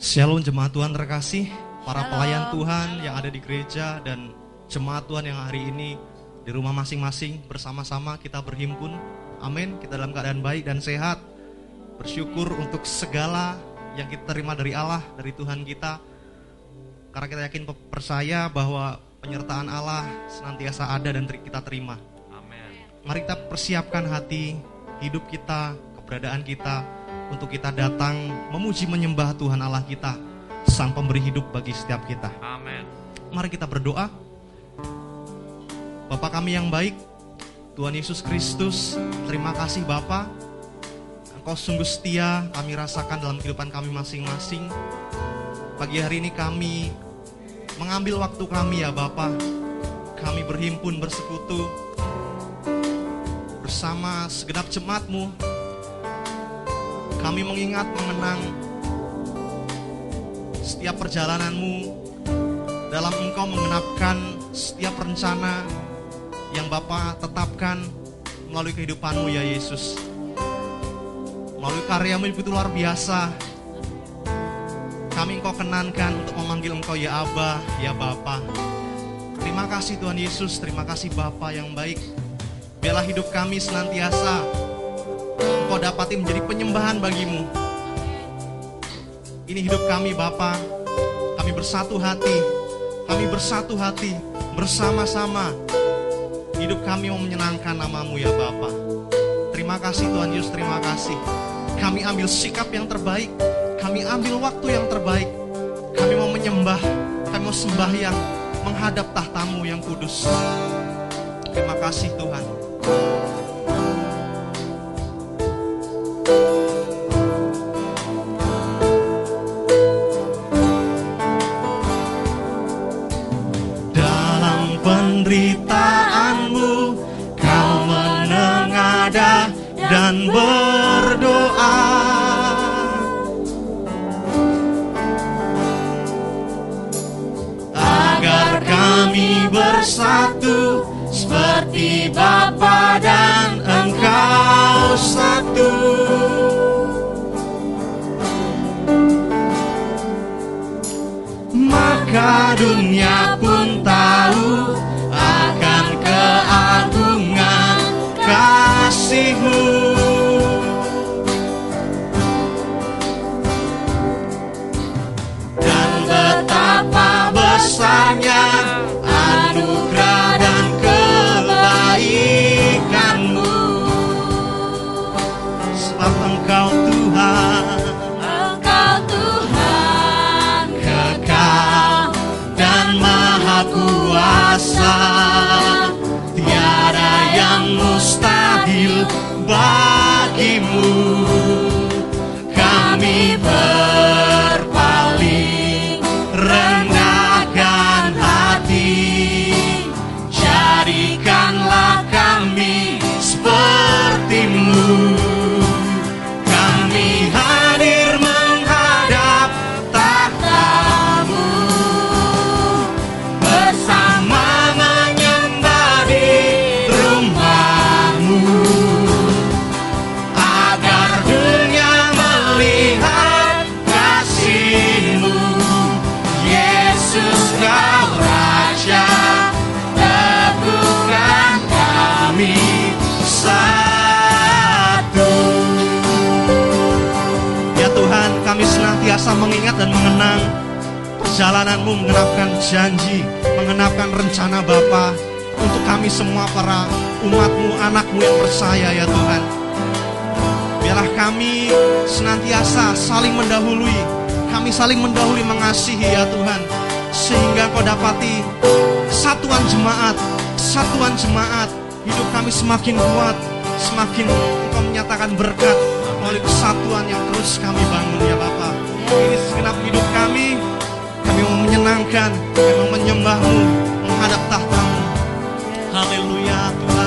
Shalom jemaat Tuhan terkasih, para pelayan Tuhan yang ada di gereja dan jemaat Tuhan yang hari ini di rumah masing-masing bersama-sama kita berhimpun. Amin. Kita dalam keadaan baik dan sehat. Bersyukur untuk segala yang kita terima dari Allah, dari Tuhan kita. Karena kita yakin percaya bahwa penyertaan Allah senantiasa ada dan kita terima. Amin. Mari kita persiapkan hati, hidup kita, keberadaan kita untuk kita datang memuji menyembah Tuhan Allah kita, Sang Pemberi hidup bagi setiap kita. Amin. Mari kita berdoa. Bapa kami yang baik, Tuhan Yesus Kristus, terima kasih Bapa. Engkau sungguh setia, kami rasakan dalam kehidupan kami masing-masing. Pagi hari ini kami mengambil waktu kami ya Bapa. Kami berhimpun bersekutu bersama segenap jemaatmu. Kami mengingat mengenang setiap perjalananmu dalam engkau mengenapkan setiap rencana yang Bapa tetapkan melalui kehidupanmu ya Yesus. Melalui karyamu yang begitu luar biasa. Kami engkau kenankan untuk memanggil engkau ya Aba, ya Bapa. Terima kasih Tuhan Yesus, terima kasih Bapa yang baik. Biarlah hidup kami senantiasa dapati menjadi penyembahan bagimu. Ini hidup kami Bapa. Kami bersatu hati. Kami bersatu hati bersama-sama. Hidup kami mau menyenangkan namamu ya Bapa. Terima kasih Tuhan Yesus, terima kasih. Kami ambil sikap yang terbaik. Kami ambil waktu yang terbaik. Kami mau menyembah, kami mau sembahyang menghadap tahtamu yang kudus. Terima kasih Tuhan. Kami bersatu perjalananmu mengenapkan janji, mengenapkan rencana Bapa untuk kami semua para umatmu, anakmu yang percaya ya Tuhan. Biarlah kami senantiasa saling mendahului, kami saling mendahului mengasihi ya Tuhan. Sehingga kau dapati kesatuan jemaat, kesatuan jemaat, hidup kami semakin kuat, semakin engkau menyatakan berkat melalui kesatuan yang terus kami bangun ya Bapak. Ini segenap hidup kami, kami mau menyenangkan, kami mau menyembahmu, menghadap tahtamu. Haleluya Tuhan.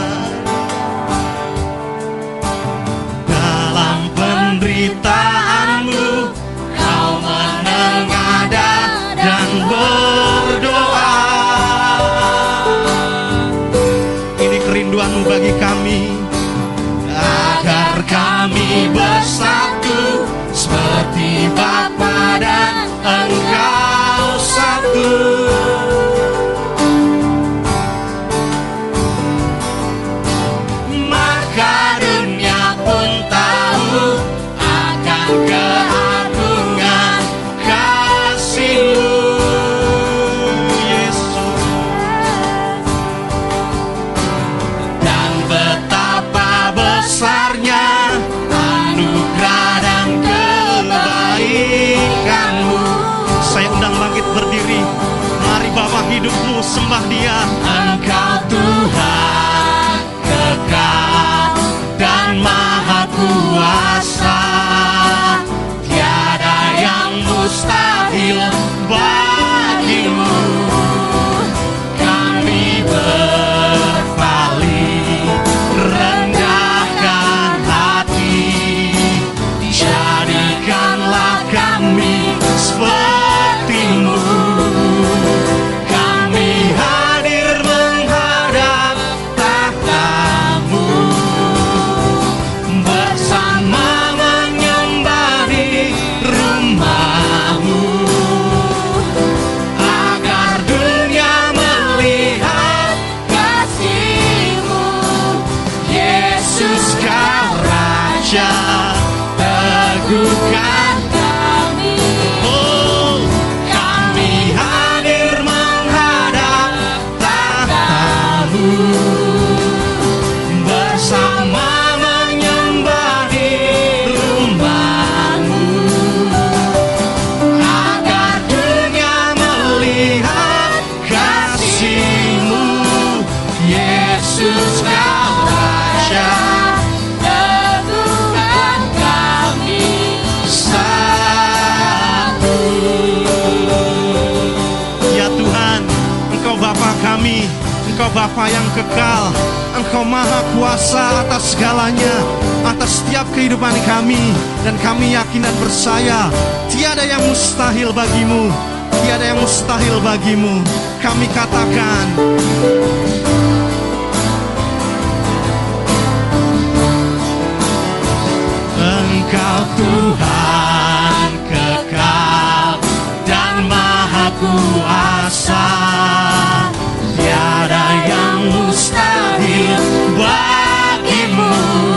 kekal. Engkau maha kuasa atas segalanya Atas setiap kehidupan kami. Dan kami yakin dan percaya Tiada yang mustahil bagimu. Tiada yang mustahil bagimu. Kami katakan Engkau Tuhan kekal Dan maha kuasa. ustavi, blagi mu.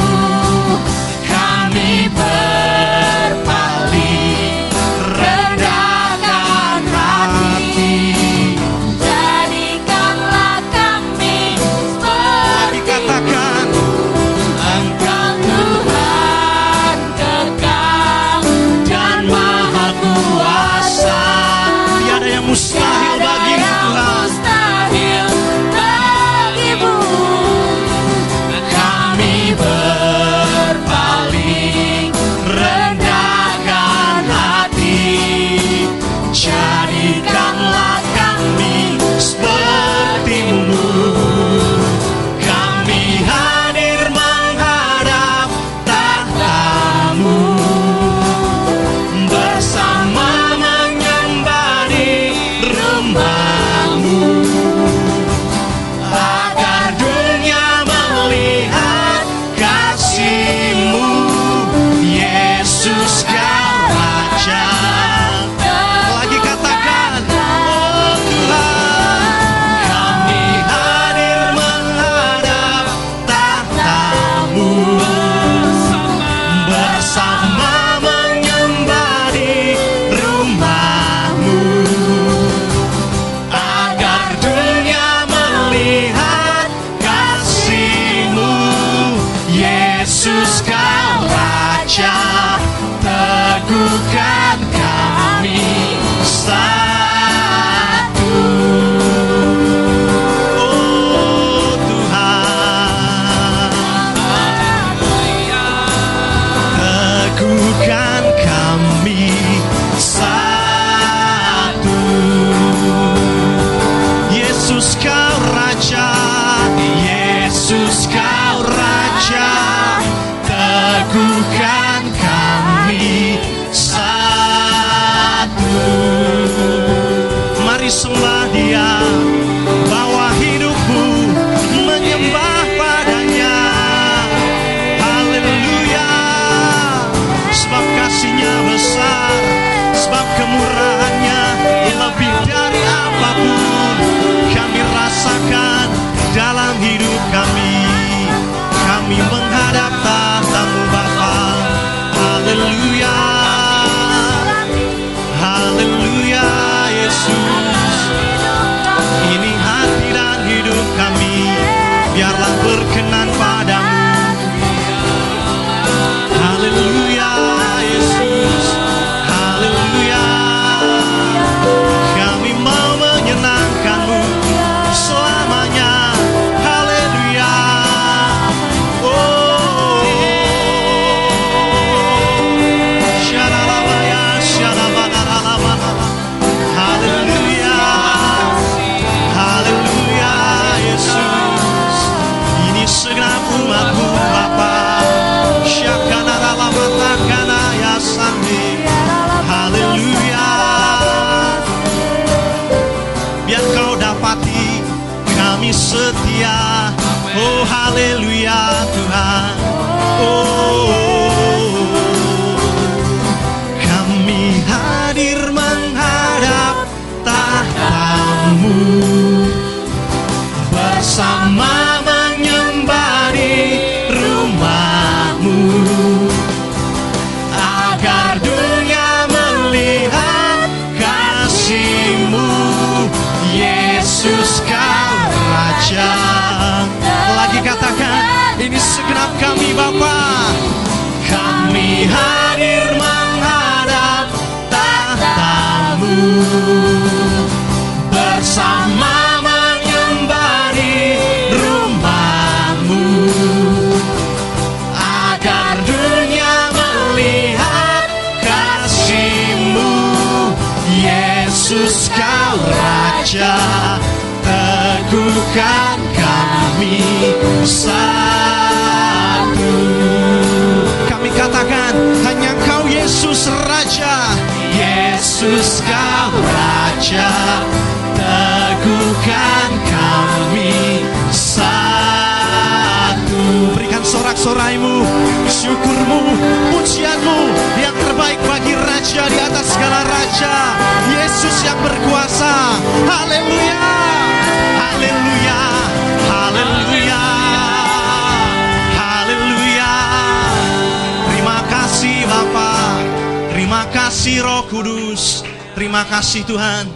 Roh Kudus terima kasih Tuhan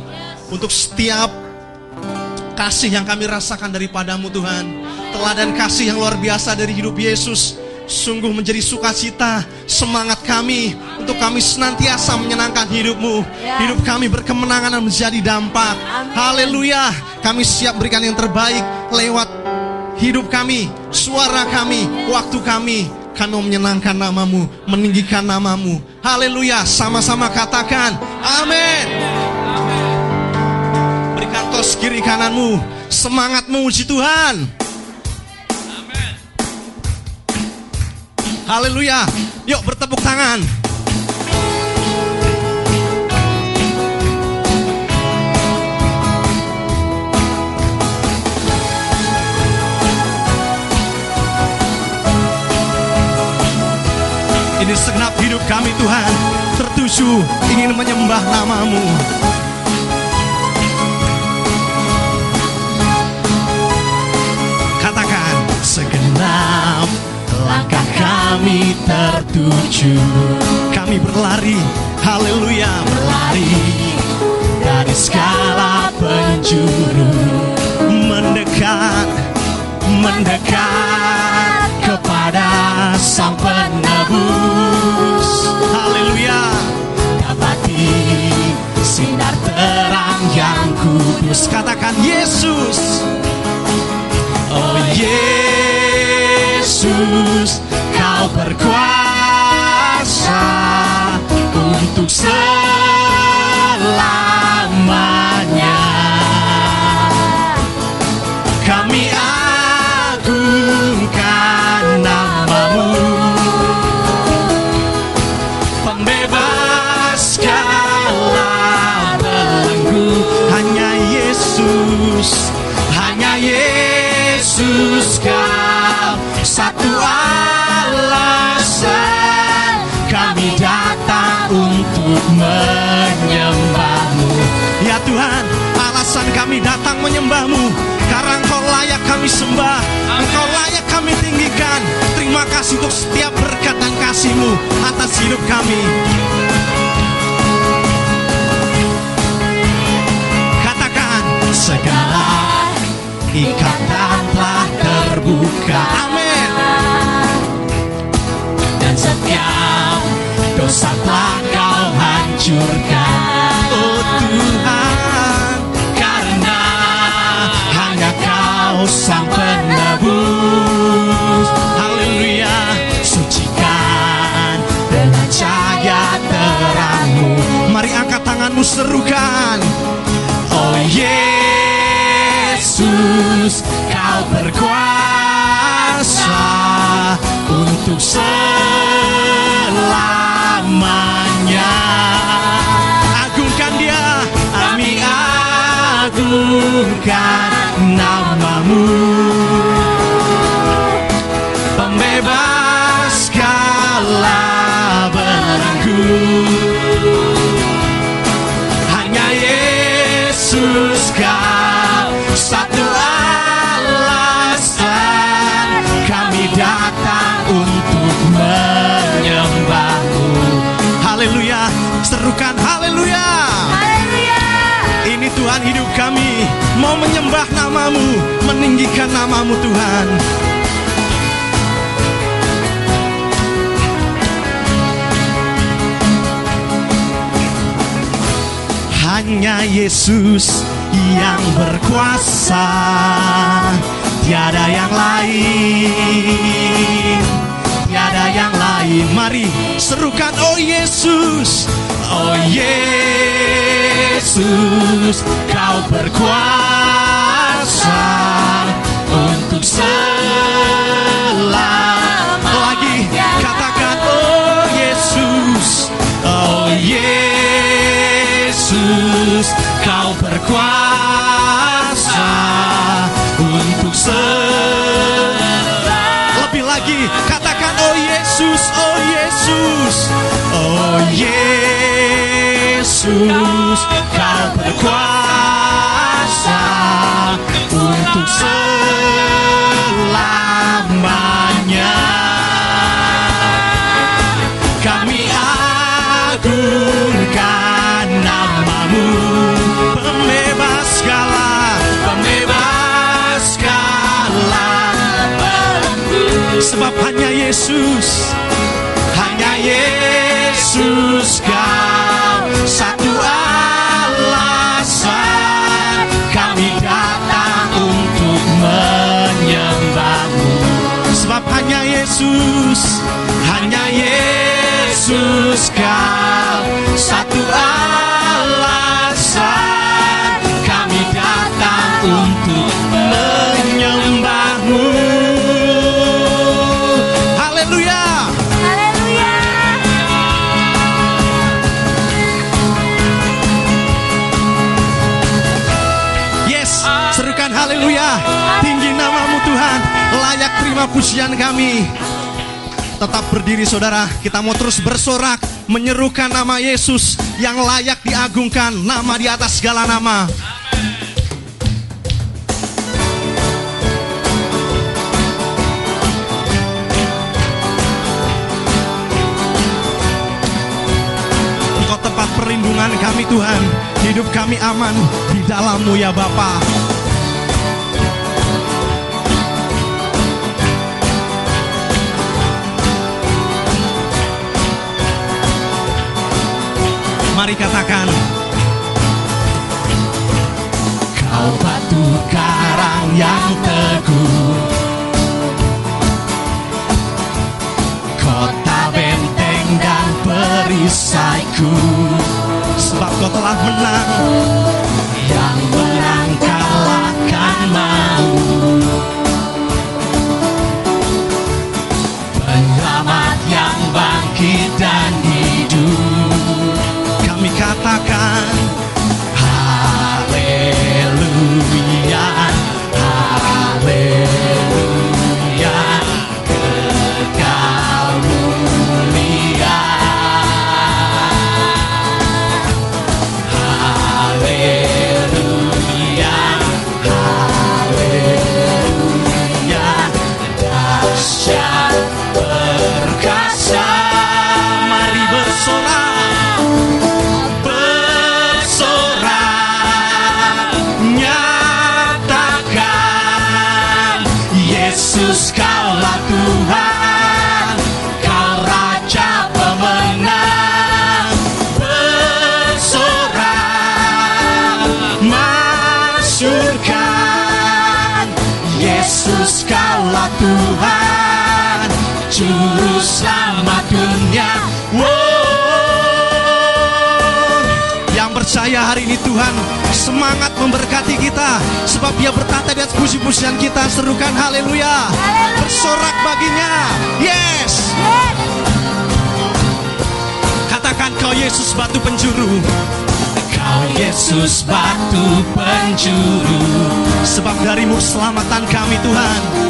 untuk setiap kasih yang kami rasakan daripadamu Tuhan. Teladan kasih yang luar biasa dari hidup Yesus Sungguh menjadi sukacita Semangat kami Untuk kami senantiasa menyenangkan hidupmu. Ya. Hidup kami berkemenangan dan menjadi dampak. Haleluya. Kami siap berikan yang terbaik Lewat hidup kami Suara kami Waktu kami Kami mau menyenangkan namamu Meninggikan namamu. Haleluya Sama-sama katakan Amin. Berikan tos kiri kananmu Semangat memuji Tuhan. Haleluya Yuk bertepuk tangan Ini segenap hidup kami Tuhan. Tertuju ingin menyembah namamu. Katakan Segenap langkah kami tertuju. Kami berlari Haleluya Berlari Dari segala penjuru. Mendekat Mendekat Sang Penebus. Haleluya. Dapati Sinar terang yang kudus. Katakan Yesus. Oh Yesus, kau berkuasa untuk selamanya. Kami agungkan Yesus kau satu alasan kami datang untuk menyembahmu. Ya Tuhan, alasan kami datang menyembahmu karena Engkau layak kami sembah, Engkau layak kami tinggikan. Terima kasih untuk setiap berkat dan kasihmu atas hidup kami. Katakan segala ikatan telah terbuka. Amin. Dan setiap dosa telah kau hancurkan. Oh Tuhan, karena hanya kau sang penebus. Haleluya, sucikan dengan cahaya terangmu. Mari angkat tanganmu serukan. Oh Yesus kau berkuasa untuk selamanya. Agungkan dia kami agungkan namamu. Pembebas kala hanya Yesus kau Serukan haleluya. Haleluya. Ini Tuhan hidup kami. Mau menyembah namamu Meninggikan namamu Tuhan. Hanya Yesus yang berkuasa. Tiada yang lain. Tiada yang lain. Mari serukan Oh Yesus Oh Yesus Kau berkuasa Untuk selamanya Lagi katakan Oh Yesus Oh Yesus Kau berkuasa Untuk selamanya Lebih lagi katakan Oh Yesus Oh Yesus Oh Yesus Kau berkuasa Untuk selamanya. Kami agungkan namamu. Pembebas segala Pembebas segala Sebab hanya Yesus Hanya Yesus kau Yesus. Hanya Yesus kau. Satu terima pujian kami. Tetap berdiri saudara. Kita mau terus bersorak Menyerukan nama Yesus Yang layak diagungkan Nama di atas segala nama. Engkau tempat perlindungan kami Tuhan. Hidup kami aman di dalammu ya Bapa. Mari katakan Kau batu karang yang teguh. Kota benteng dan perisaiku. Sebab kau telah menang. Yang menang kalahkan mau Juru selamat dunia. Wow. Yang percaya hari ini Tuhan Semangat memberkati kita. Sebab dia bertata di atas puji-pujian kita Serukan haleluya. Bersorak baginya. Yes. Katakan kau Yesus batu penjuru. Kau Yesus batu penjuru. Sebab darimu keselamatan kami Tuhan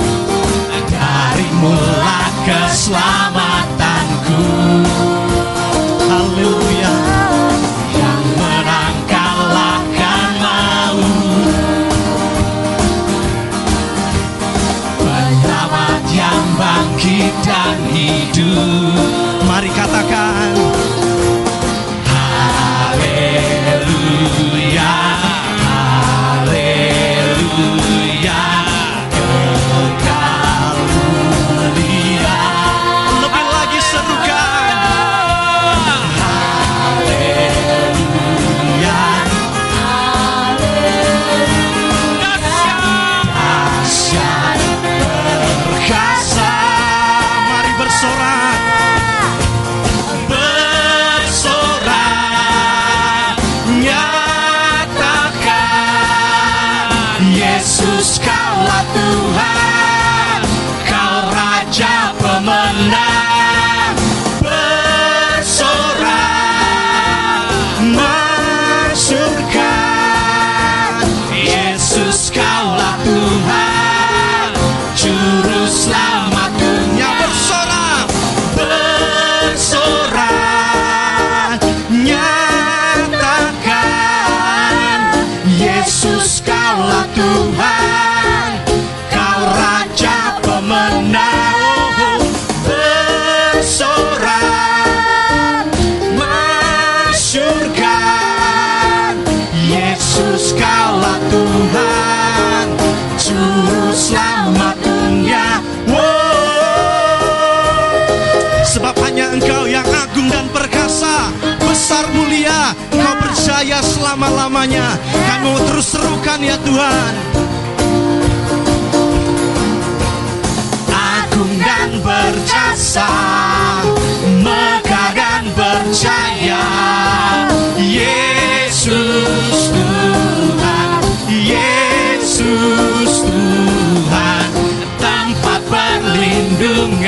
Darimu lah keselamatanku. Haleluya. Yang menang kalahkan mau. Penyelamat yang bangkit dan hidup. Mari katakan selama-lamanya. Kami mau terus serukan ya Tuhan. Agung dan berjasa Megah dan percaya Yesus Tuhan Yesus Tuhan Tempat berlindung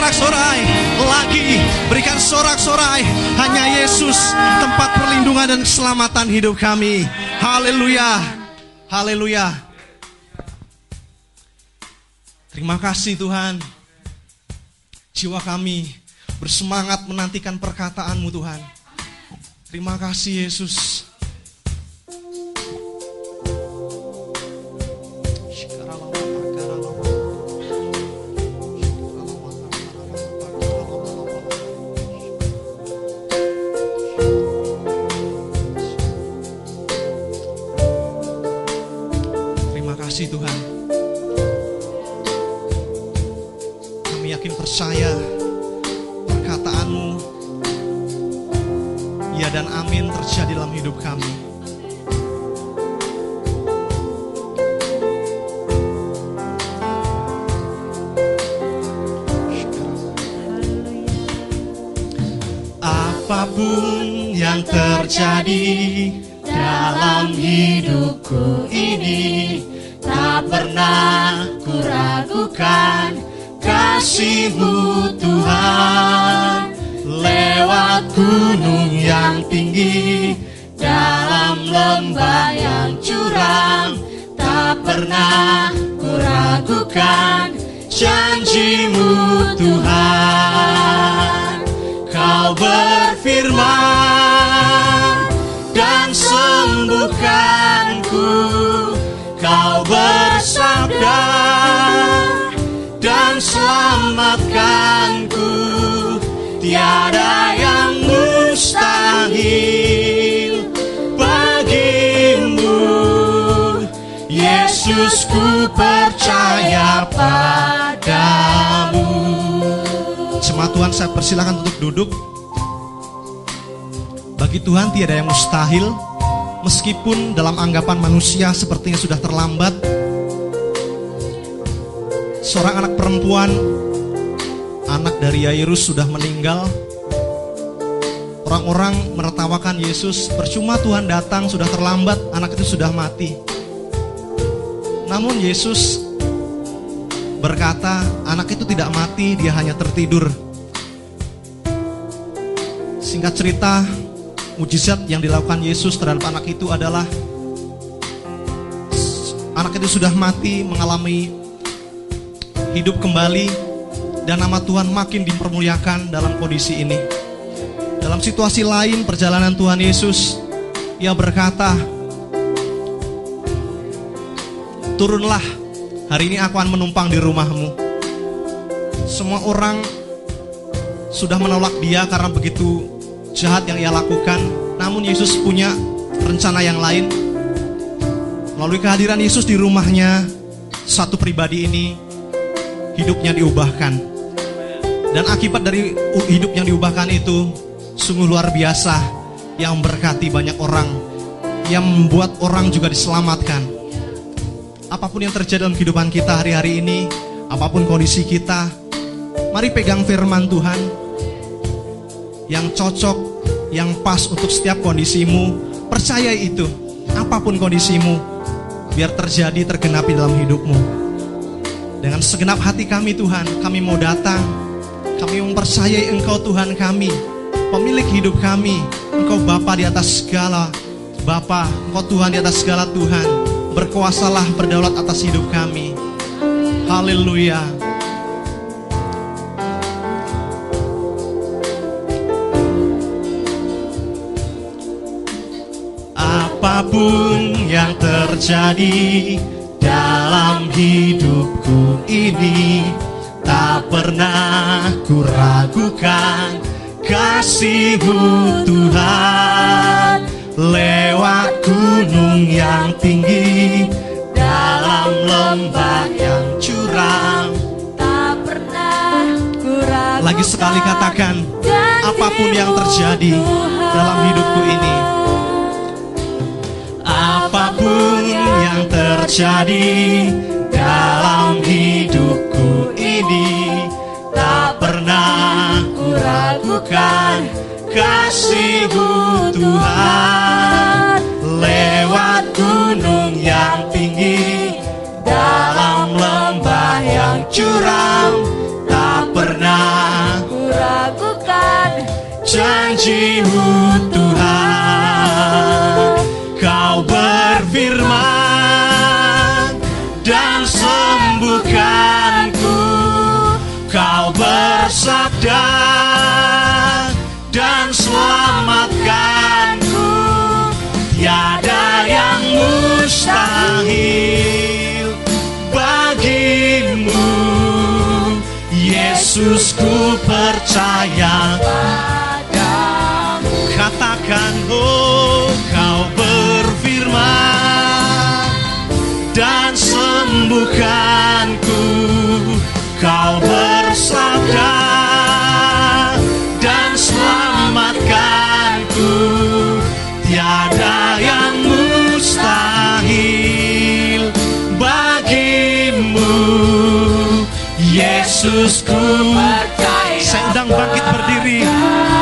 sorak-sorai lagi. Berikan sorak-sorai hanya Yesus tempat perlindungan dan keselamatan hidup kami. Haleluya. Haleluya. Terima kasih Tuhan. Jiwa kami bersemangat menantikan perkataanmu Tuhan. Terima kasih Yesus. Mustahil Meskipun dalam anggapan manusia sepertinya sudah terlambat. Seorang anak perempuan Anak dari Yairus sudah meninggal. Orang-orang menertawakan Yesus Percuma Tuhan datang sudah terlambat Anak itu sudah mati. Namun Yesus berkata anak itu tidak mati dia hanya tertidur. Singkat cerita mujizat yang dilakukan Yesus terhadap anak itu adalah anak itu sudah mati mengalami hidup kembali dan nama Tuhan makin dipermuliakan dalam kondisi ini. Dalam situasi lain perjalanan Tuhan Yesus ia berkata Turunlah hari ini aku akan menumpang di rumahmu. Semua orang sudah menolak dia karena begitu jahat yang ia lakukan. Namun Yesus punya rencana yang lain. Melalui kehadiran Yesus di rumahnya, satu pribadi ini hidupnya diubahkan. Dan akibat dari hidup yang diubahkan itu sungguh luar biasa yang berkati banyak orang, yang membuat orang juga diselamatkan. Apa pun yang terjadi dalam kehidupan kita hari-hari ini, apa pun kondisi kita, mari pegang firman Tuhan yang cocok, yang pas untuk setiap kondisimu. Percaya itu, apa pun kondisimu, biar terjadi tergenapi dalam hidupmu. Dengan segenap hati kami Tuhan, kami mau datang. Kami mempercayai Engkau Tuhan kami, pemilik hidup kami. Engkau Bapa di atas segala Bapa, Engkau Tuhan di atas segala Tuhan. Berkuasalah berdaulat atas hidup kami. Haleluya. Apa pun yang terjadi dalam hidupku ini Tak pernah ku ragukan kasihmu Tuhan Lewat gunung yang tinggi Dalam lembah yang curam Tak pernah ku ragukan Lagi sekali katakan, apa pun yang terjadi dalam hidupku ini. Apa pun yang terjadi dalam hidupku ini. Tak pernah ku ragukan kasihmu Tuhan. Lewat gunung yang tinggi Dalam lembah yang curam Tak pernah ku ragukan janjimu bersabda dan selamatkanku. Tiada yang mustahil bagimu. Yesus ku percaya Katakan oh kau berfirman Dan sembuhkanku. Kau bersabda Yesus ku Saya undang bangkit berdiri.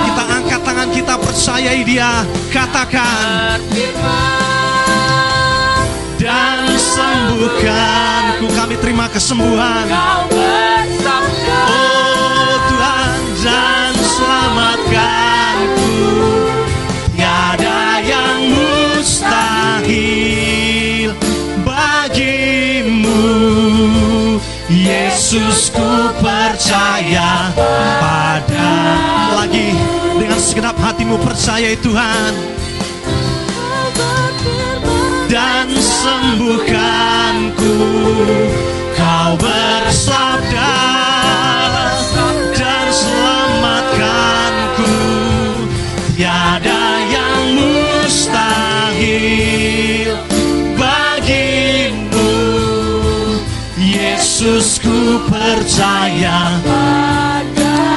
Kita angkat tangan kita percayai dia. Katakan dan sembuhkanku kami terima kesembuhan. Oh Tuhan dan Yesus ku percaya pada lagi dengan segenap hatimu percaya Tuhan. Dan sembuhkanku. Kau bersabda bagimu Yesusku percaya.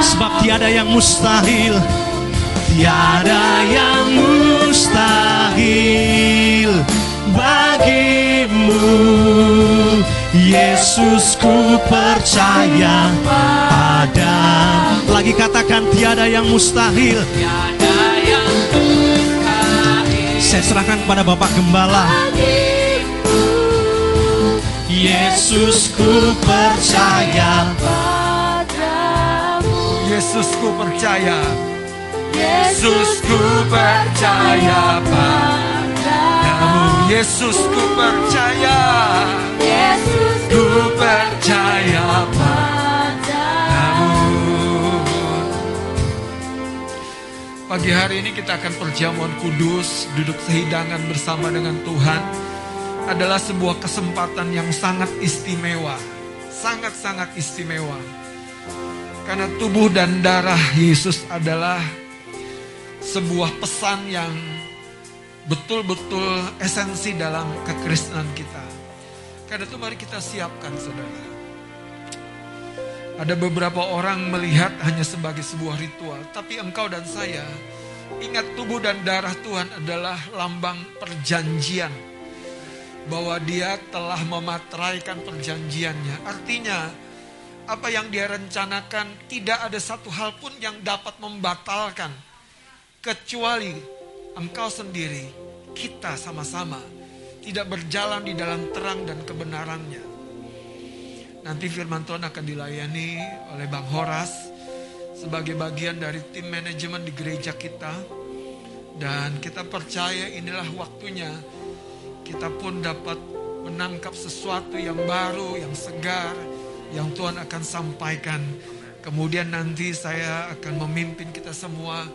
Sebab tiada yang mustahil. Tiada yang mustahil bagimu. Yesusku percaya. Pada Lagi katakan tiada yang mustahil. Tiada yang mustahil. Saya serahkan kepada Bapak Gembala Yesusku percaya padamu. Yesusku percaya. Yesusku percaya padamu. Yesusku percaya. Yesusku Ku percaya padamu. Pagi hari ini kita akan perjamuan kudus Duduk sehidangan bersama dengan Tuhan Adalah sebuah kesempatan yang sangat istimewa. Sangat-sangat istimewa. Karena tubuh dan darah Yesus adalah Sebuah pesan yang betul-betul esensi dalam kekristenan kita. Karena itu mari kita siapkan saudara. Ada beberapa orang melihat hanya sebagai sebuah ritual, tapi engkau dan saya ingat tubuh dan darah Tuhan adalah lambang perjanjian. Bahwa dia telah memateraikan perjanjiannya. Artinya, apa yang dia rencanakan tidak ada satu hal pun yang dapat membatalkan. Kecuali engkau sendiri, kita sama-sama tidak berjalan di dalam terang dan kebenarannya. Nanti firman Tuhan akan dilayani oleh Bang Horas sebagai bagian dari tim manajemen di gereja kita. Dan kita percaya inilah waktunya kita pun dapat menangkap sesuatu yang baru, yang segar, yang Tuhan akan sampaikan. Kemudian nanti saya akan memimpin kita semua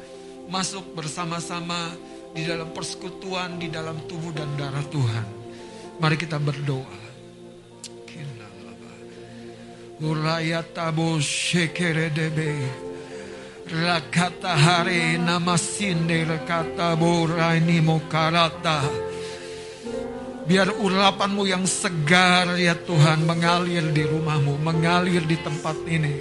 masuk bersama-sama di dalam persekutuan, di dalam tubuh dan darah Tuhan. Mari kita berdoa. Urayatabo shekeredebe. Rakata hare namasinde rakata boraini mokarata. Biar urapanmu yang segar ya Tuhan mengalir di rumahmu, mengalir di tempat ini.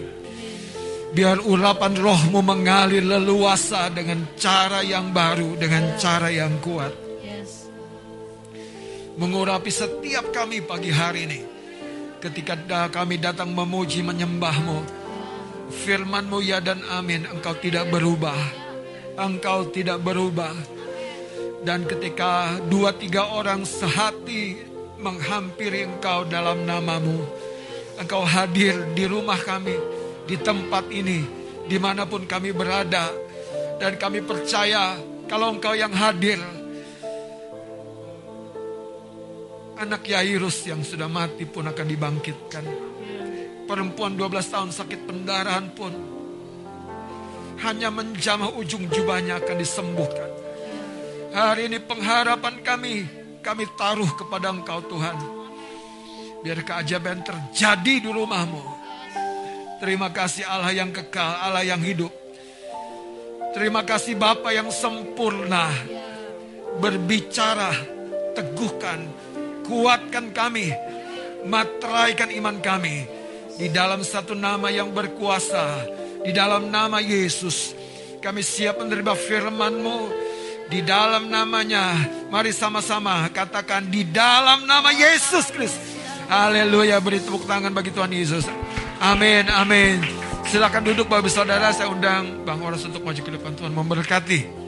Biar urapan rohmu mengalir leluasa dengan cara yang baru, dengan cara yang kuat. Mengurapi setiap kami pagi hari ini. Ketika kami datang memuji menyembahmu. Firmanmu ya dan amin. Engkau tidak berubah. Engkau tidak berubah. Dan ketika dua tiga orang sehati menghampiri engkau dalam namamu. Engkau hadir di rumah kami. Di tempat ini. Di mana pun kami berada. Dan kami percaya kalau engkau yang hadir. Anak Yairus yang sudah mati pun akan dibangkitkan. Perempuan 12 tahun sakit pendarahan pun hanya menjamah ujung jubahnya akan disembuhkan. Hari ini pengharapan kami, kami taruh kepada Engkau Tuhan. Biar keajaiban terjadi di rumahmu. Terima kasih Allah yang kekal, Allah yang hidup. Terima kasih Bapa yang sempurna. Berbicara, teguhkan, kuatkan kami, materaikan iman kami di dalam satu nama yang berkuasa, di dalam nama Yesus. Kami siap menerima firman-Mu di dalam namanya. Mari sama-sama katakan di dalam nama Yesus Kristus. Haleluya, beri tepuk tangan bagi Tuhan Yesus. Amin, amin. Silakan duduk Bapak Saudara, saya undang Bang Horas untuk maju ke depan Tuhan memberkati.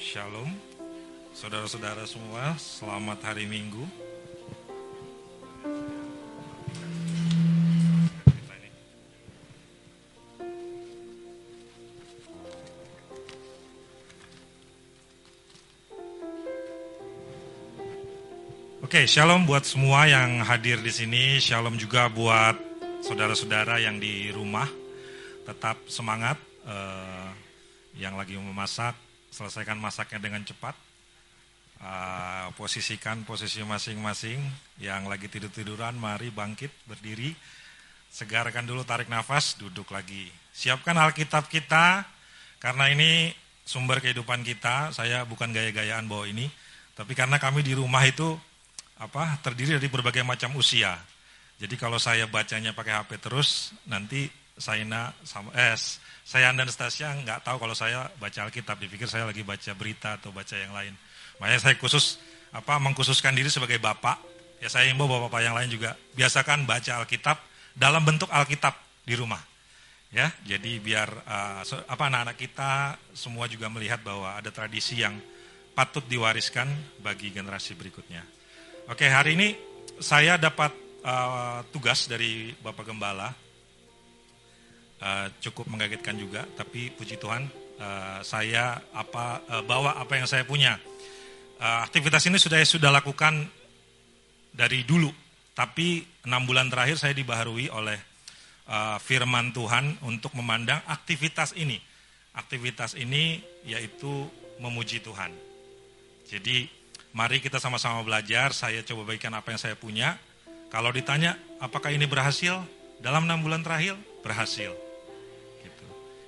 Shalom, saudara-saudara semua, selamat hari Minggu. Oke, shalom buat semua yang hadir di sini. Shalom juga buat saudara-saudara yang di rumah. Tetap semangat. eh, yang lagi memasak, selesaikan masaknya dengan cepat. Uh, posisikan posisi masing-masing. Yang lagi tidur-tiduran, mari bangkit, berdiri. Segarkan dulu, tarik nafas, duduk lagi. Siapkan Alkitab kita, karena ini sumber kehidupan kita. Saya bukan gaya-gayaan bawa ini, tapi karena kami di rumah itu apa terdiri dari berbagai macam usia. Jadi kalau saya bacanya pakai HP terus, nanti Saina sama eh saya dan Stasia nggak tahu kalau saya baca Alkitab, dipikir saya lagi baca berita atau baca yang lain. Makanya saya khusus apa mengkhususkan diri sebagai bapak. Ya saya imbau bapak-bapak yang lain juga biasakan baca Alkitab dalam bentuk Alkitab di rumah. Ya, jadi biar uh, apa anak-anak kita semua juga melihat bahwa ada tradisi yang patut diwariskan bagi generasi berikutnya. Oke, hari ini saya dapat uh, tugas dari Bapak Gembala uh, cukup mengagetkan juga, tapi puji Tuhan uh, saya apa uh, bawa apa yang saya punya. Uh, aktivitas ini sudah sudah lakukan dari dulu, tapi enam bulan terakhir saya dibaharui oleh uh, firman Tuhan untuk memandang aktivitas ini. Aktivitas ini yaitu memuji Tuhan. Jadi mari kita sama-sama belajar. Saya coba bagikan apa yang saya punya. Kalau ditanya apakah ini berhasil dalam enam bulan terakhir berhasil.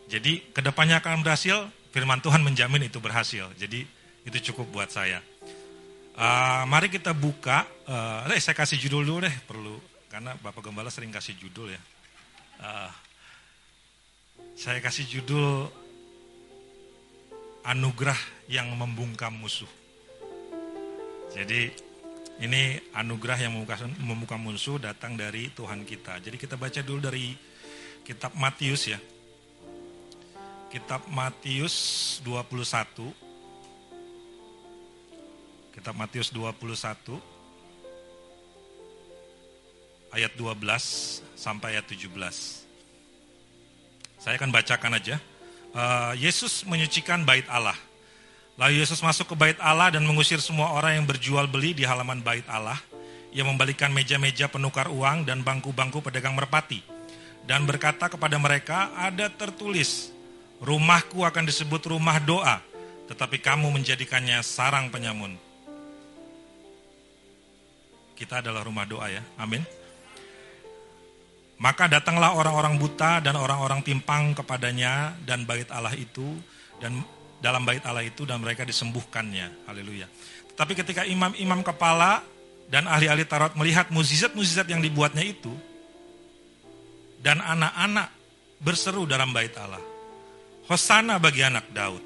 Jadi ke depannya akan berhasil, firman Tuhan menjamin itu berhasil. Jadi itu cukup buat saya. Uh, mari kita buka, uh, eh, saya kasih judul dulu deh, perlu karena Bapak Gembala sering kasih judul ya. Uh, saya kasih judul anugerah yang membungkam musuh. Jadi ini anugerah yang membuka, membuka musuh datang dari Tuhan kita. Jadi kita baca dulu dari kitab Matius ya kitab Matius 21. Kitab Matius 21 ayat 12 sampai ayat 17. Saya akan bacakan aja. Uh, Yesus menyucikan bait Allah. Lalu Yesus masuk ke bait Allah dan mengusir semua orang yang berjual beli di halaman bait Allah. Ia membalikan meja-meja penukar uang dan bangku-bangku pedagang merpati. Dan berkata kepada mereka, ada tertulis, Rumahku akan disebut rumah doa, tetapi kamu menjadikannya sarang penyamun. Kita adalah rumah doa ya, amin. Maka datanglah orang-orang buta dan orang-orang timpang kepadanya dan bait Allah itu dan dalam bait Allah itu dan mereka disembuhkannya. Haleluya. Tapi ketika imam-imam kepala dan ahli-ahli Taurat melihat mukjizat-mukjizat yang dibuatnya itu dan anak-anak berseru dalam bait Allah. Hosana bagi anak Daud.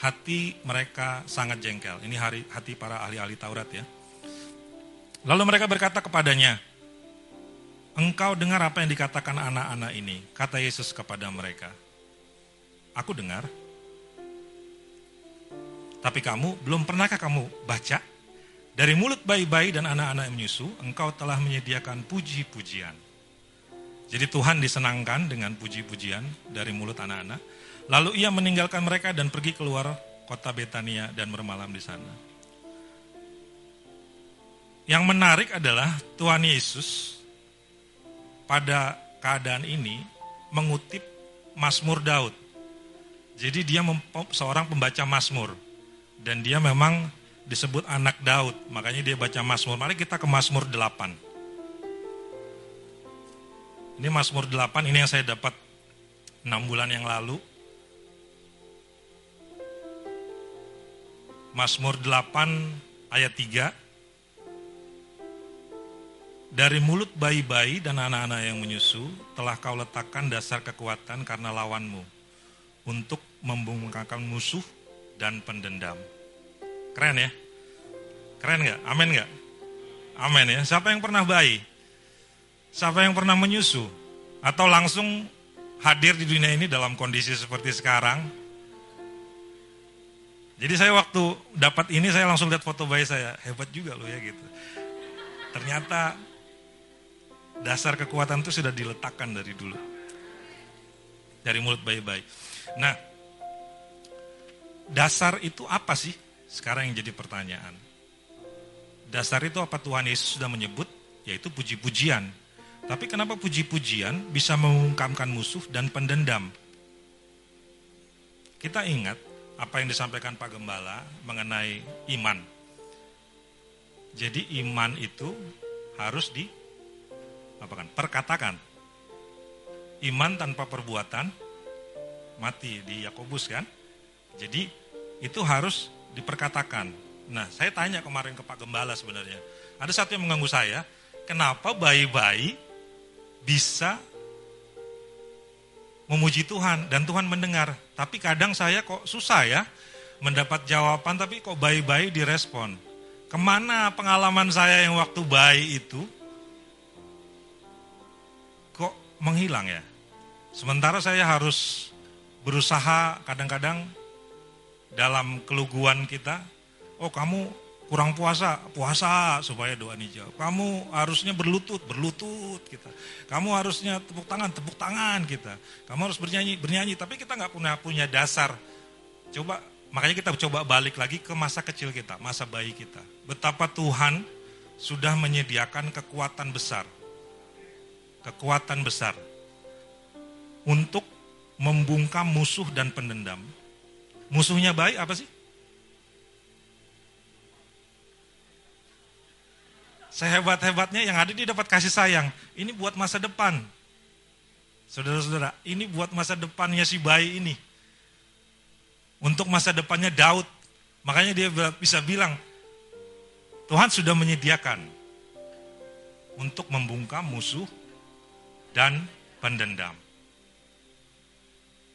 Hati mereka sangat jengkel. Ini hari, hati para ahli-ahli Taurat ya. Lalu mereka berkata kepadanya, Engkau dengar apa yang dikatakan anak-anak ini? Kata Yesus kepada mereka. Aku dengar. Tapi kamu, belum pernahkah kamu baca? Dari mulut bayi-bayi dan anak-anak menyusu, engkau telah menyediakan puji-pujian. Jadi Tuhan disenangkan dengan puji-pujian dari mulut anak-anak. Lalu ia meninggalkan mereka dan pergi keluar kota Betania dan bermalam di sana. Yang menarik adalah Tuhan Yesus pada keadaan ini mengutip Mazmur Daud. Jadi dia seorang pembaca Mazmur dan dia memang disebut anak Daud, makanya dia baca Mazmur. Mari kita ke Mazmur 8. Ini Mazmur 8, ini yang saya dapat 6 bulan yang lalu. Mazmur 8 ayat 3. Dari mulut bayi-bayi dan anak-anak yang menyusu, telah kau letakkan dasar kekuatan karena lawanmu, untuk membungkakan musuh dan pendendam. Keren ya? Keren gak? Amin gak? Amin ya. Siapa yang pernah bayi? Siapa yang pernah menyusu? Atau langsung hadir di dunia ini dalam kondisi seperti sekarang? Jadi saya waktu dapat ini saya langsung lihat foto bayi saya. Hebat juga loh ya gitu. Ternyata dasar kekuatan itu sudah diletakkan dari dulu. Dari mulut bayi-bayi. Nah, dasar itu apa sih? Sekarang yang jadi pertanyaan. Dasar itu apa Tuhan Yesus sudah menyebut? Yaitu puji-pujian. Tapi kenapa puji-pujian bisa mengungkapkan musuh dan pendendam? Kita ingat apa yang disampaikan Pak Gembala mengenai iman. Jadi iman itu harus di apa kan? Perkatakan. Iman tanpa perbuatan mati di Yakobus kan. Jadi itu harus diperkatakan. Nah, saya tanya kemarin ke Pak Gembala sebenarnya. Ada satu yang mengganggu saya, kenapa bayi-bayi bisa memuji Tuhan dan Tuhan mendengar. Tapi kadang saya kok susah ya mendapat jawaban tapi kok bayi-bayi direspon. Ke mana pengalaman saya yang waktu bayi itu kok menghilang ya? Sementara saya harus berusaha kadang-kadang dalam keluguan kita, oh kamu kurang puasa, puasa supaya doa dijawab. Kamu harusnya berlutut, berlutut kita. Kamu harusnya tepuk tangan, tepuk tangan kita. Kamu harus bernyanyi, bernyanyi. Tapi kita nggak punya punya dasar. Coba makanya kita coba balik lagi ke masa kecil kita, masa bayi kita. Betapa Tuhan sudah menyediakan kekuatan besar, kekuatan besar untuk membungkam musuh dan pendendam. Musuhnya baik apa sih? Sehebat-hebatnya yang ada dia dapat kasih sayang. Ini buat masa depan. Saudara-saudara, ini buat masa depannya si bayi ini. Untuk masa depannya Daud. Makanya dia bisa bilang, Tuhan sudah menyediakan untuk membungkam musuh dan pendendam.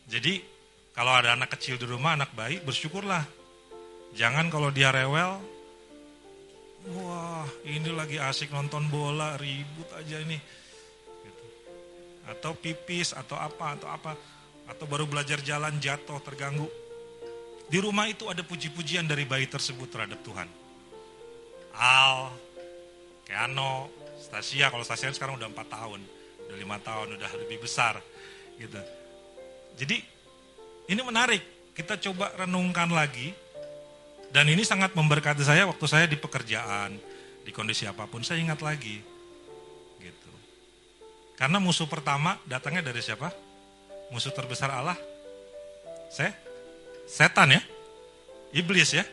Jadi kalau ada anak kecil di rumah, anak bayi, bersyukurlah. Jangan kalau dia rewel, wah ini lagi asik nonton bola, ribut aja ini. Gitu. Atau pipis, atau apa, atau apa. Atau baru belajar jalan jatuh, terganggu. Di rumah itu ada puji-pujian dari bayi tersebut terhadap Tuhan. Al, Keano, Stasia, kalau Stasia sekarang udah 4 tahun, udah lima tahun, udah lebih besar gitu. Jadi ini menarik, kita coba renungkan lagi. Dan ini sangat memberkati saya waktu saya di pekerjaan, di kondisi apa pun, saya ingat lagi. Gitu. Karena musuh pertama datangnya dari siapa? Musuh terbesar Allah? Saya? Setan ya? Iblis ya?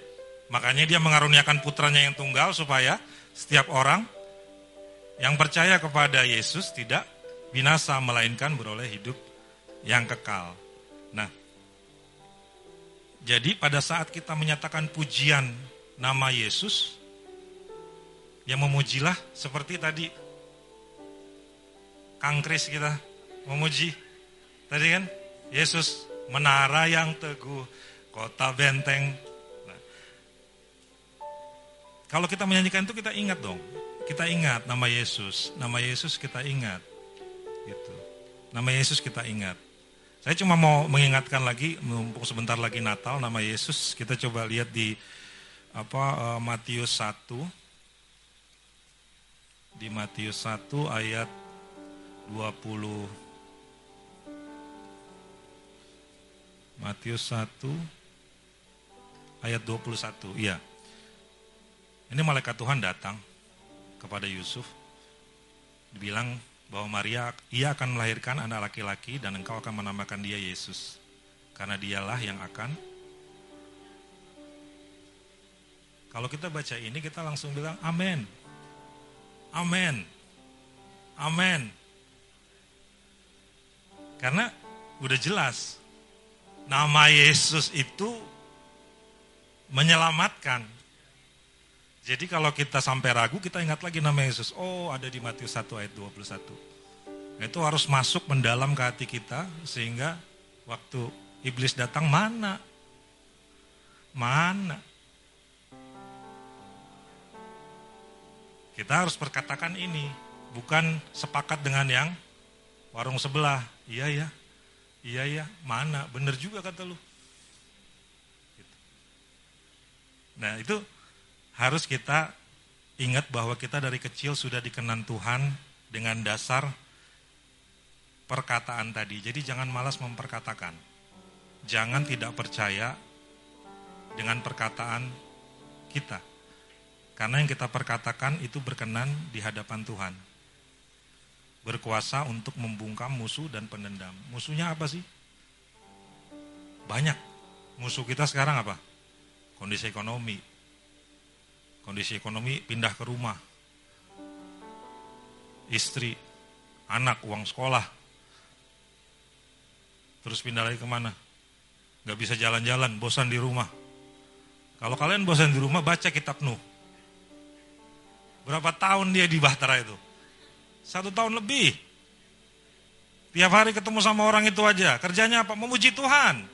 Makanya dia mengaruniakan putranya yang tunggal supaya setiap orang yang percaya kepada Yesus tidak binasa melainkan beroleh hidup yang kekal. Nah, jadi pada saat kita menyatakan pujian nama Yesus, yang memujilah seperti tadi Kang Kris kita memuji. Tadi kan Yesus menara yang teguh, kota benteng. Nah, kalau kita menyanyikan itu kita ingat dong. Kita ingat nama Yesus, nama Yesus kita ingat. Gitu. Nama Yesus kita ingat. Saya cuma mau mengingatkan lagi, mumpung sebentar lagi Natal, nama Yesus. Kita coba lihat di apa uh, Matius 1. Di Matius 1 ayat 20. Matius 1 ayat 21. Iya. Ini malaikat Tuhan datang kepada Yusuf. Dibilang bahwa Maria ia akan melahirkan anak laki-laki dan engkau akan menamakan dia Yesus. Karena dialah yang akan Kalau kita baca ini kita langsung bilang amin. Amin. Amin. Karena udah jelas nama Yesus itu menyelamatkan. Jadi kalau kita sampai ragu, kita ingat lagi nama Yesus. Oh, ada di Matius 1 ayat 21. Nah, itu harus masuk mendalam ke hati kita, sehingga waktu iblis datang, mana? Mana? Kita harus perkatakan ini, bukan sepakat dengan yang warung sebelah. Iya ya, iya ya, mana? Bener juga kata lu. Gitu. Nah itu harus kita ingat bahwa kita dari kecil sudah dikenan Tuhan dengan dasar perkataan tadi. Jadi jangan malas memperkatakan. Jangan tidak percaya dengan perkataan kita. Karena yang kita perkatakan itu berkenan di hadapan Tuhan. Berkuasa untuk membungkam musuh dan pendendam. Musuhnya apa sih? Banyak. Musuh kita sekarang apa? Kondisi ekonomi, kondisi ekonomi pindah ke rumah, istri, anak, uang sekolah, terus pindah lagi ke mana? Gak bisa jalan-jalan, bosan di rumah. Kalau kalian bosan di rumah, baca kitab Nuh. Berapa tahun dia di Bahtera itu? Satu tahun lebih. Tiap hari ketemu sama orang itu aja. Kerjanya apa? Memuji Tuhan.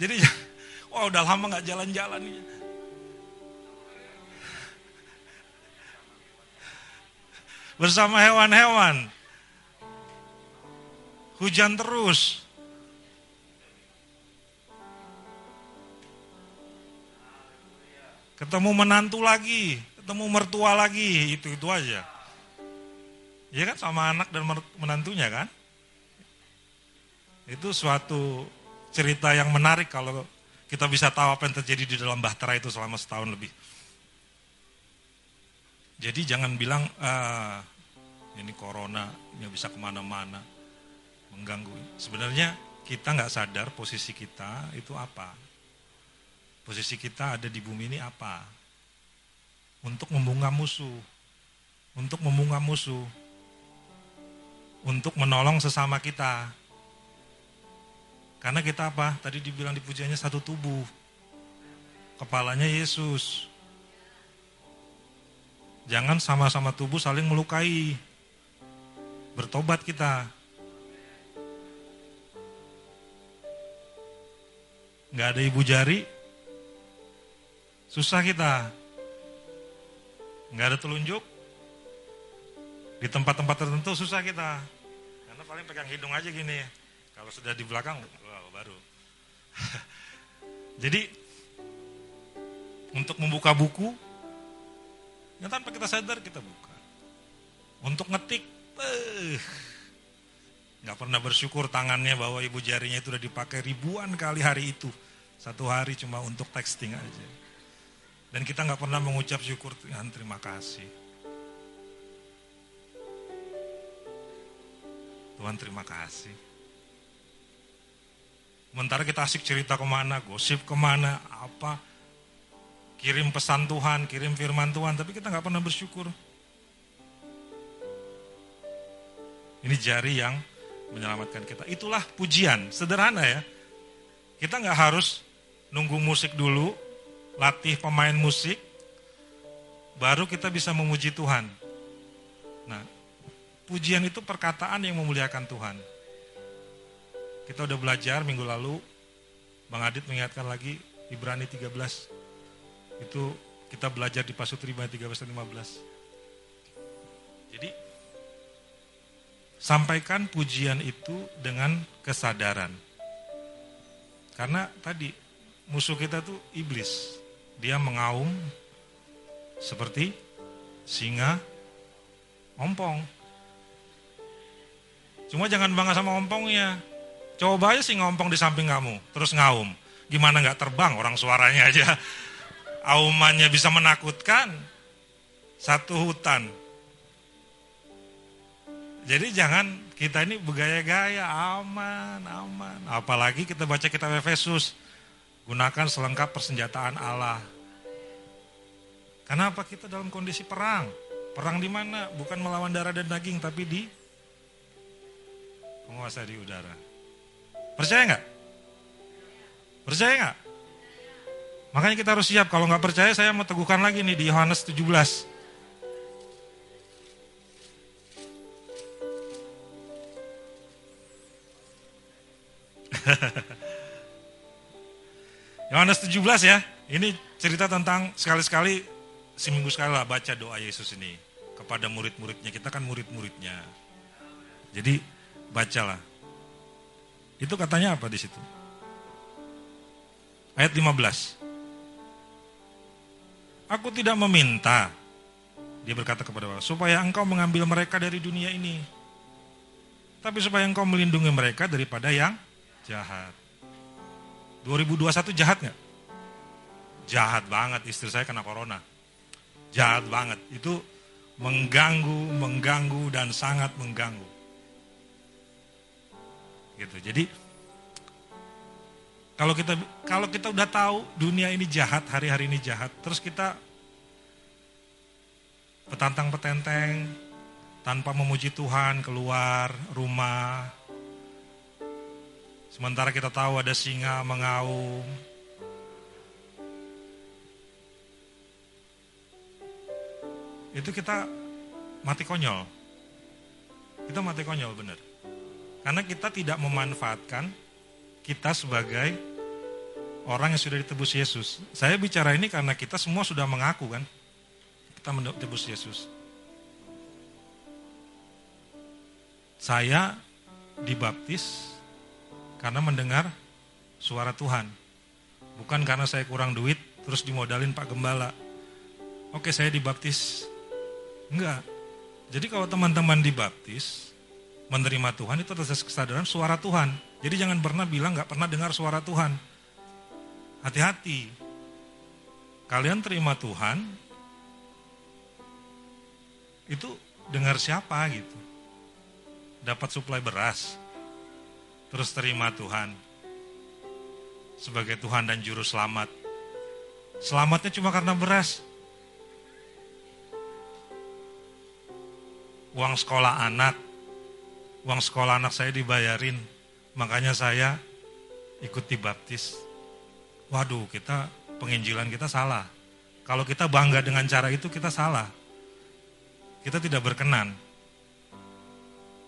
Jadi, wah udah lama gak jalan-jalan. Bersama hewan-hewan. Hujan terus. Ketemu menantu lagi, ketemu mertua lagi, itu-itu aja. Ya kan sama anak dan menantunya kan? Itu suatu cerita yang menarik kalau kita bisa tahu apa yang terjadi di dalam Bahtera itu selama setahun lebih. Jadi jangan bilang, ah, ini corona, nggak bisa ke mana-mana, mengganggu. Sebenarnya kita nggak sadar posisi kita itu apa. Posisi kita ada di bumi ini apa? Untuk membungkam musuh. Untuk membungkam musuh. Untuk menolong sesama kita. Karena kita apa? Tadi dibilang di pujiannya satu tubuh. Kepalanya Yesus. Jangan sama-sama tubuh saling melukai. Bertobat kita. Nggak ada ibu jari, Susah kita. Nggak ada telunjuk. Di tempat-tempat tertentu susah kita. Karena paling pegang hidung aja gini. Kalau sudah di belakang, baru. Jadi, untuk membuka buku, ya tanpa kita sadar kita buka. Untuk ngetik, eh, nggak pernah bersyukur tangannya bahwa ibu jarinya itu udah dipakai ribuan kali hari itu. Satu hari cuma untuk texting aja. Dan kita nggak pernah mengucap syukur Tuhan terima kasih. Tuhan terima kasih. Sementara kita asik cerita ke mana, gosip ke mana, apa, kirim pesan Tuhan, kirim firman Tuhan, tapi kita nggak pernah bersyukur. Ini jari yang menyelamatkan kita. Itulah pujian, sederhana ya. Kita nggak harus nunggu musik dulu, latih pemain musik, baru kita bisa memuji Tuhan. Nah, pujian itu perkataan yang memuliakan Tuhan. Kita udah belajar minggu lalu, Bang Adit mengingatkan lagi Ibrani 13. Itu kita belajar di Pasutri Ibrani 13 dan 15. Jadi, sampaikan pujian itu dengan kesadaran. Karena tadi musuh kita tuh iblis. Dia mengaum seperti singa ompong. Cuma jangan bangga sama ompongnya. Coba aja singa ompong di samping kamu, terus ngaum. Gimana nggak terbang orang suaranya aja. Aumannya bisa menakutkan. Satu hutan. Jadi jangan kita ini bergaya-gaya aman, aman. Apalagi kita baca kitab Efesus Gunakan selengkap persenjataan Allah. Kenapa kita dalam kondisi perang? Perang di mana? Bukan melawan darah dan daging, tapi di penguasa di udara. Percaya nggak? Percaya nggak? Makanya kita harus siap. Kalau nggak percaya, saya mau teguhkan lagi nih di Yohanes 17. Yohanes 17 ya. Ini cerita tentang sekali-sekali seminggu sekali lah baca doa Yesus ini kepada murid-muridnya. Kita kan murid-muridnya. Jadi bacalah. Itu katanya apa di situ? Ayat 15. Aku tidak meminta, dia berkata kepada Allah, supaya engkau mengambil mereka dari dunia ini. Tapi supaya engkau melindungi mereka daripada yang jahat. 2021 jahat nggak? Jahat banget istri saya kena corona. Jahat banget. Itu mengganggu, mengganggu dan sangat mengganggu. Gitu. Jadi kalau kita kalau kita udah tahu dunia ini jahat, hari-hari ini jahat, terus kita petantang petenteng tanpa memuji Tuhan keluar rumah, Sementara kita tahu ada singa mengaum. Itu kita mati konyol. Kita mati konyol benar. Karena kita tidak memanfaatkan kita sebagai orang yang sudah ditebus Yesus. Saya bicara ini karena kita semua sudah mengaku kan. Kita menebus Yesus. Saya dibaptis karena mendengar suara Tuhan. Bukan karena saya kurang duit terus dimodalin Pak Gembala. Oke saya dibaptis. Enggak. Jadi kalau teman-teman dibaptis, menerima Tuhan itu atas kesadaran suara Tuhan. Jadi jangan pernah bilang nggak pernah dengar suara Tuhan. Hati-hati. Kalian terima Tuhan, itu dengar siapa gitu. Dapat suplai beras, terus terima Tuhan sebagai Tuhan dan Juru Selamat. Selamatnya cuma karena beras. Uang sekolah anak, uang sekolah anak saya dibayarin, makanya saya ikut dibaptis. Waduh, kita penginjilan kita salah. Kalau kita bangga dengan cara itu kita salah. Kita tidak berkenan.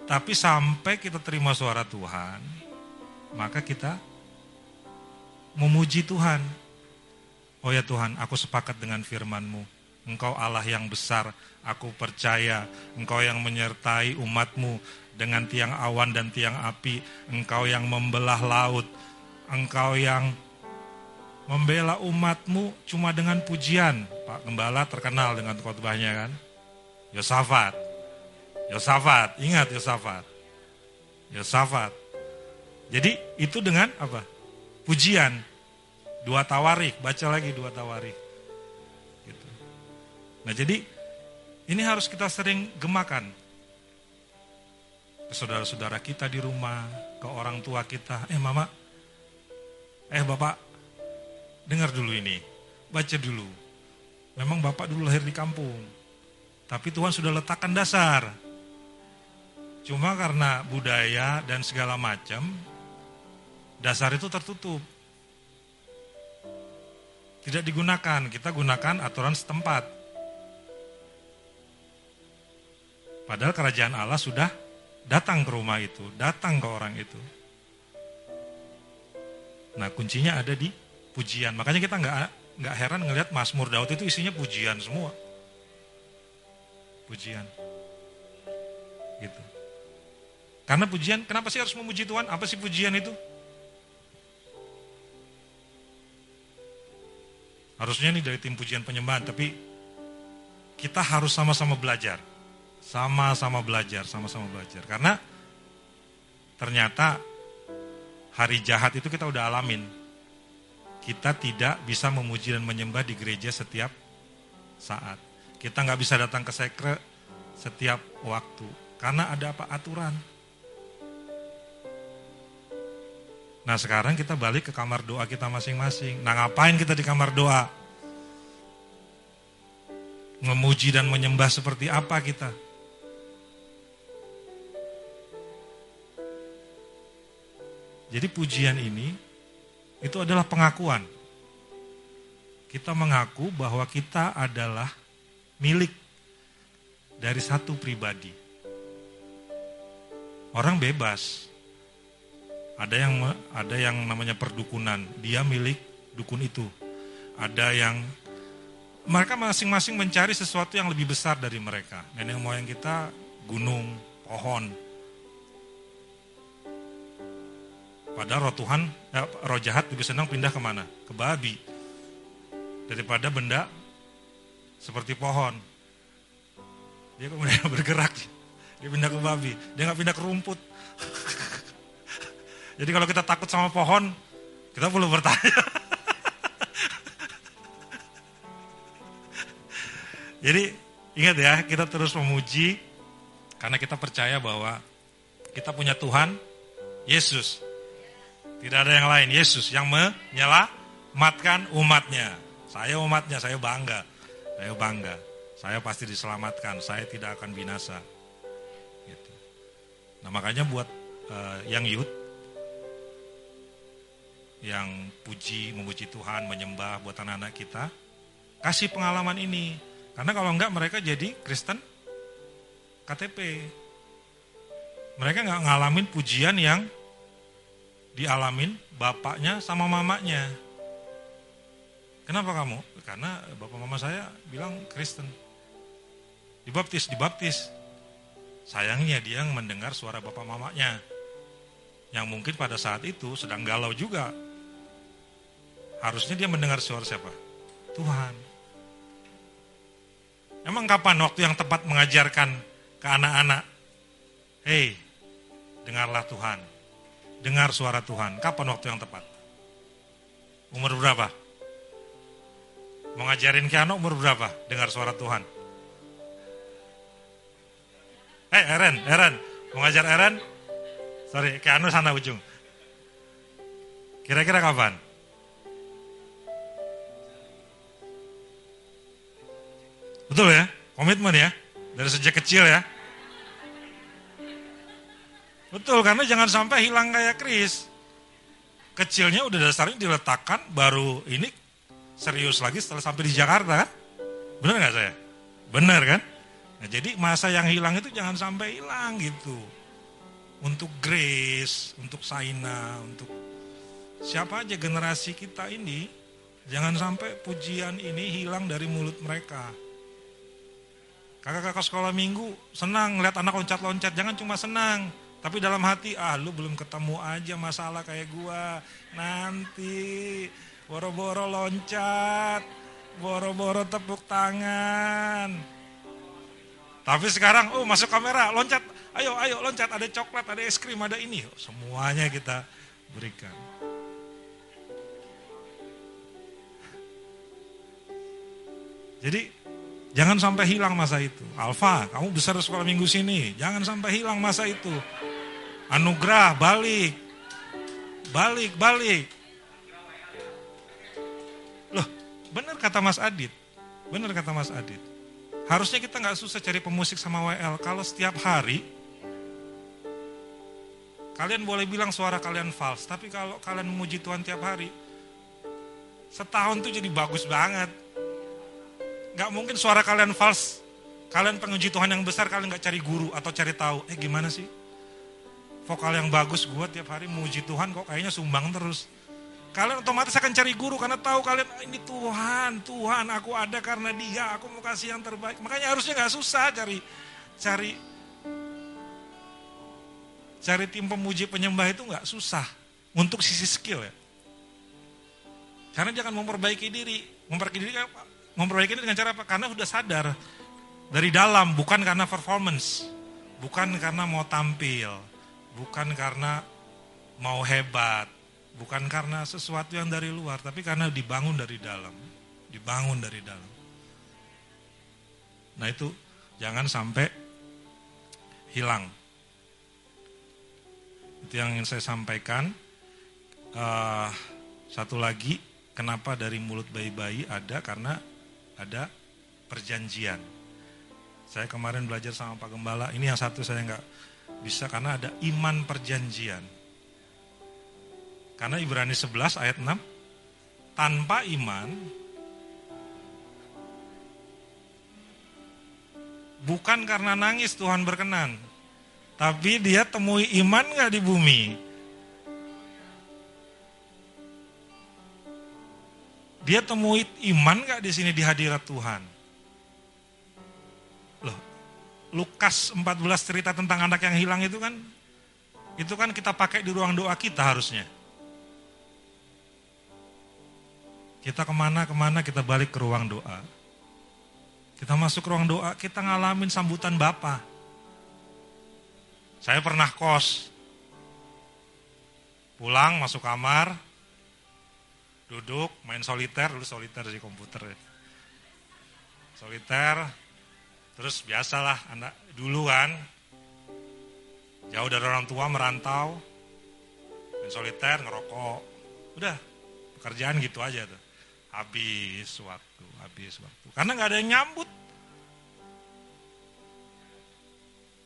Tapi sampai kita terima suara Tuhan, maka kita memuji Tuhan. Oh ya Tuhan, aku sepakat dengan firman-Mu. Engkau Allah yang besar, aku percaya. Engkau yang menyertai umatmu dengan tiang awan dan tiang api. Engkau yang membelah laut. Engkau yang membela umatmu cuma dengan pujian. Pak Gembala terkenal dengan khotbahnya kan. Yosafat. Yosafat, ingat Yosafat. Yosafat. Jadi itu dengan apa? Pujian. Dua tawarik, baca lagi dua tawarik. Gitu. Nah jadi ini harus kita sering gemakan. Ke saudara-saudara kita di rumah, ke orang tua kita. Eh mama, eh bapak, dengar dulu ini. Baca dulu. Memang bapak dulu lahir di kampung. Tapi Tuhan sudah letakkan dasar. Cuma karena budaya dan segala macam, dasar itu tertutup. Tidak digunakan, kita gunakan aturan setempat. Padahal kerajaan Allah sudah datang ke rumah itu, datang ke orang itu. Nah kuncinya ada di pujian. Makanya kita nggak nggak heran ngelihat Mazmur Daud itu isinya pujian semua. Pujian. Gitu. Karena pujian, kenapa sih harus memuji Tuhan? Apa sih pujian itu? Harusnya nih dari tim pujian penyembahan, tapi kita harus sama-sama belajar. Sama-sama belajar, sama-sama belajar. Karena ternyata hari jahat itu kita udah alamin. Kita tidak bisa memuji dan menyembah di gereja setiap saat. Kita nggak bisa datang ke sekre setiap waktu. Karena ada apa? Aturan. Nah sekarang kita balik ke kamar doa kita masing-masing. Nah ngapain kita di kamar doa? Memuji dan menyembah seperti apa kita? Jadi pujian ini itu adalah pengakuan. Kita mengaku bahwa kita adalah milik dari satu pribadi. Orang bebas. Ada yang ada yang namanya perdukunan, dia milik dukun itu. Ada yang mereka masing-masing mencari sesuatu yang lebih besar dari mereka. Nenek moyang kita gunung, pohon, Padahal roh Tuhan, eh, roh jahat lebih senang pindah ke mana? Ke babi. Daripada benda seperti pohon. Dia kemudian bergerak. Dia pindah ke babi. Dia nggak pindah ke rumput. Jadi kalau kita takut sama pohon, kita perlu bertanya. Jadi ingat ya, kita terus memuji karena kita percaya bahwa kita punya Tuhan, Yesus. Tidak ada yang lain, Yesus yang menyelamatkan umatnya. Saya umatnya, saya bangga. Saya bangga. Saya pasti diselamatkan, saya tidak akan binasa. Gitu. Nah makanya buat uh, yang youth, yang puji, memuji Tuhan, menyembah buat anak-anak kita. Kasih pengalaman ini. Karena kalau enggak mereka jadi Kristen KTP. Mereka nggak ngalamin pujian yang dialamin bapaknya sama mamanya. Kenapa kamu? Karena bapak mama saya bilang Kristen. Dibaptis, dibaptis. Sayangnya dia mendengar suara bapak mamanya. Yang mungkin pada saat itu sedang galau juga. Harusnya dia mendengar suara siapa? Tuhan. Emang kapan waktu yang tepat mengajarkan ke anak-anak? Hei, dengarlah Tuhan. Dengar suara Tuhan. Kapan waktu yang tepat? Umur berapa? Mau ngajarin Kiano umur berapa? Dengar suara Tuhan. Eh, Eren, Eren. Mau ngajar Eren? Sorry, Kiano sana ujung. Kira-kira kapan? Betul ya? Komitmen ya? Dari sejak kecil ya? Betul, karena jangan sampai hilang kayak Kris. Kecilnya udah dasarnya diletakkan, baru ini serius lagi setelah sampai di Jakarta kan? Bener nggak saya? Bener kan? Nah, jadi masa yang hilang itu jangan sampai hilang gitu. Untuk Grace, untuk Saina, untuk siapa aja generasi kita ini, jangan sampai pujian ini hilang dari mulut mereka. Kakak-kakak sekolah minggu senang lihat anak loncat-loncat, jangan cuma senang, tapi dalam hati, ah lu belum ketemu aja masalah kayak gua. Nanti boro-boro loncat, boro-boro tepuk tangan. Tapi sekarang, oh masuk kamera, loncat, ayo, ayo loncat, ada coklat, ada es krim, ada ini. Semuanya kita berikan. Jadi jangan sampai hilang masa itu. Alfa, kamu besar sekolah minggu sini, jangan sampai hilang masa itu. Anugerah, balik. Balik, balik. Loh, benar kata Mas Adit. Benar kata Mas Adit. Harusnya kita nggak susah cari pemusik sama WL. Kalau setiap hari, kalian boleh bilang suara kalian false. Tapi kalau kalian memuji Tuhan tiap hari, setahun tuh jadi bagus banget. Gak mungkin suara kalian false. Kalian penguji Tuhan yang besar, kalian gak cari guru atau cari tahu. Eh gimana sih? Vokal yang bagus gue tiap hari memuji Tuhan kok kayaknya sumbang terus. Kalian otomatis akan cari guru karena tahu kalian ini Tuhan, Tuhan aku ada karena dia, aku mau kasih yang terbaik. Makanya harusnya gak susah cari cari cari tim pemuji penyembah itu gak susah untuk sisi skill ya. Karena dia akan memperbaiki diri, memperbaiki diri memperbaiki diri dengan cara apa? Karena sudah sadar dari dalam, bukan karena performance, bukan karena mau tampil, bukan karena mau hebat, bukan karena sesuatu yang dari luar, tapi karena dibangun dari dalam, dibangun dari dalam. Nah itu jangan sampai hilang. Itu yang ingin saya sampaikan. Uh, satu lagi, kenapa dari mulut bayi-bayi ada? Karena ada perjanjian. Saya kemarin belajar sama Pak Gembala, ini yang satu saya nggak bisa karena ada iman perjanjian. Karena Ibrani 11 ayat 6, tanpa iman bukan karena nangis Tuhan berkenan, tapi dia temui iman nggak di bumi. Dia temui iman gak di sini di hadirat Tuhan? Lukas 14 cerita tentang anak yang hilang itu kan, itu kan kita pakai di ruang doa kita harusnya. Kita ke mana-kemana kita balik ke ruang doa. Kita masuk ruang doa, kita ngalamin sambutan Bapa. Saya pernah kos. Pulang masuk kamar, duduk main soliter dulu soliter di komputer ya. soliter terus biasalah anak dulu kan. Jauh dari orang tua merantau. Main soliter ngerokok. Udah pekerjaan gitu aja tuh. Habis waktu habis waktu. Karena nggak ada yang nyambut.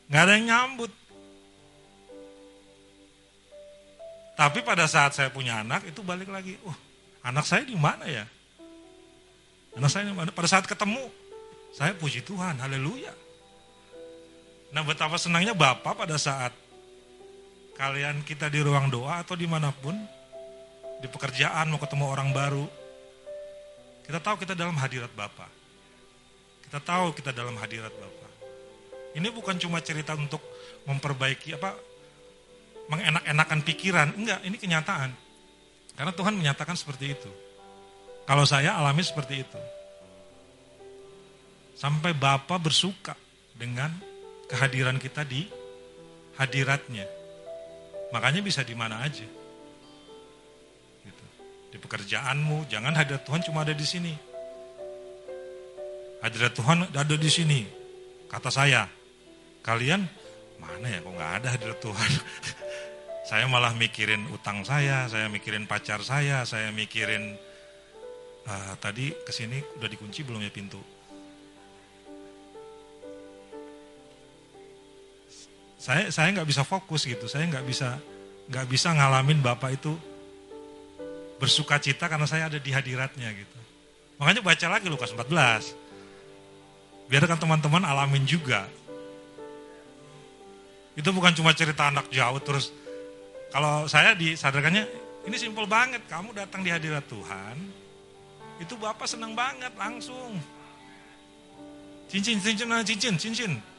Nggak ada yang nyambut. Tapi pada saat saya punya anak itu balik lagi, oh anak saya di mana ya? Anak saya di mana? Pada saat ketemu, saya puji Tuhan, haleluya. Nah betapa senangnya Bapak pada saat kalian kita di ruang doa atau di mana pun, di pekerjaan mau ketemu orang baru, kita tahu kita dalam hadirat Bapak. Kita tahu kita dalam hadirat Bapak. Ini bukan cuma cerita untuk memperbaiki apa mengenak-enakan pikiran, enggak, ini kenyataan. Karena Tuhan menyatakan seperti itu. Kalau saya alami seperti itu. Sampai Bapak bersuka dengan kehadiran kita di hadiratnya. Makanya bisa di mana aja. Gitu. Di pekerjaanmu, jangan hadirat Tuhan cuma ada di sini. Hadirat Tuhan ada di sini. Kata saya, kalian mana ya kok nggak ada hadirat Tuhan. saya malah mikirin utang saya, saya mikirin pacar saya, saya mikirin uh, tadi ke sini udah dikunci belum ya pintu. Saya saya nggak bisa fokus gitu. Saya nggak bisa nggak bisa ngalamin bapak itu bersuka cita karena saya ada di hadiratnya gitu. Makanya baca lagi Lukas 14 biarkan teman-teman alamin juga. Itu bukan cuma cerita anak jauh terus kalau saya disadarkannya ini simpel banget kamu datang di hadirat Tuhan itu bapak senang banget langsung. Cincin cincin cincin cincin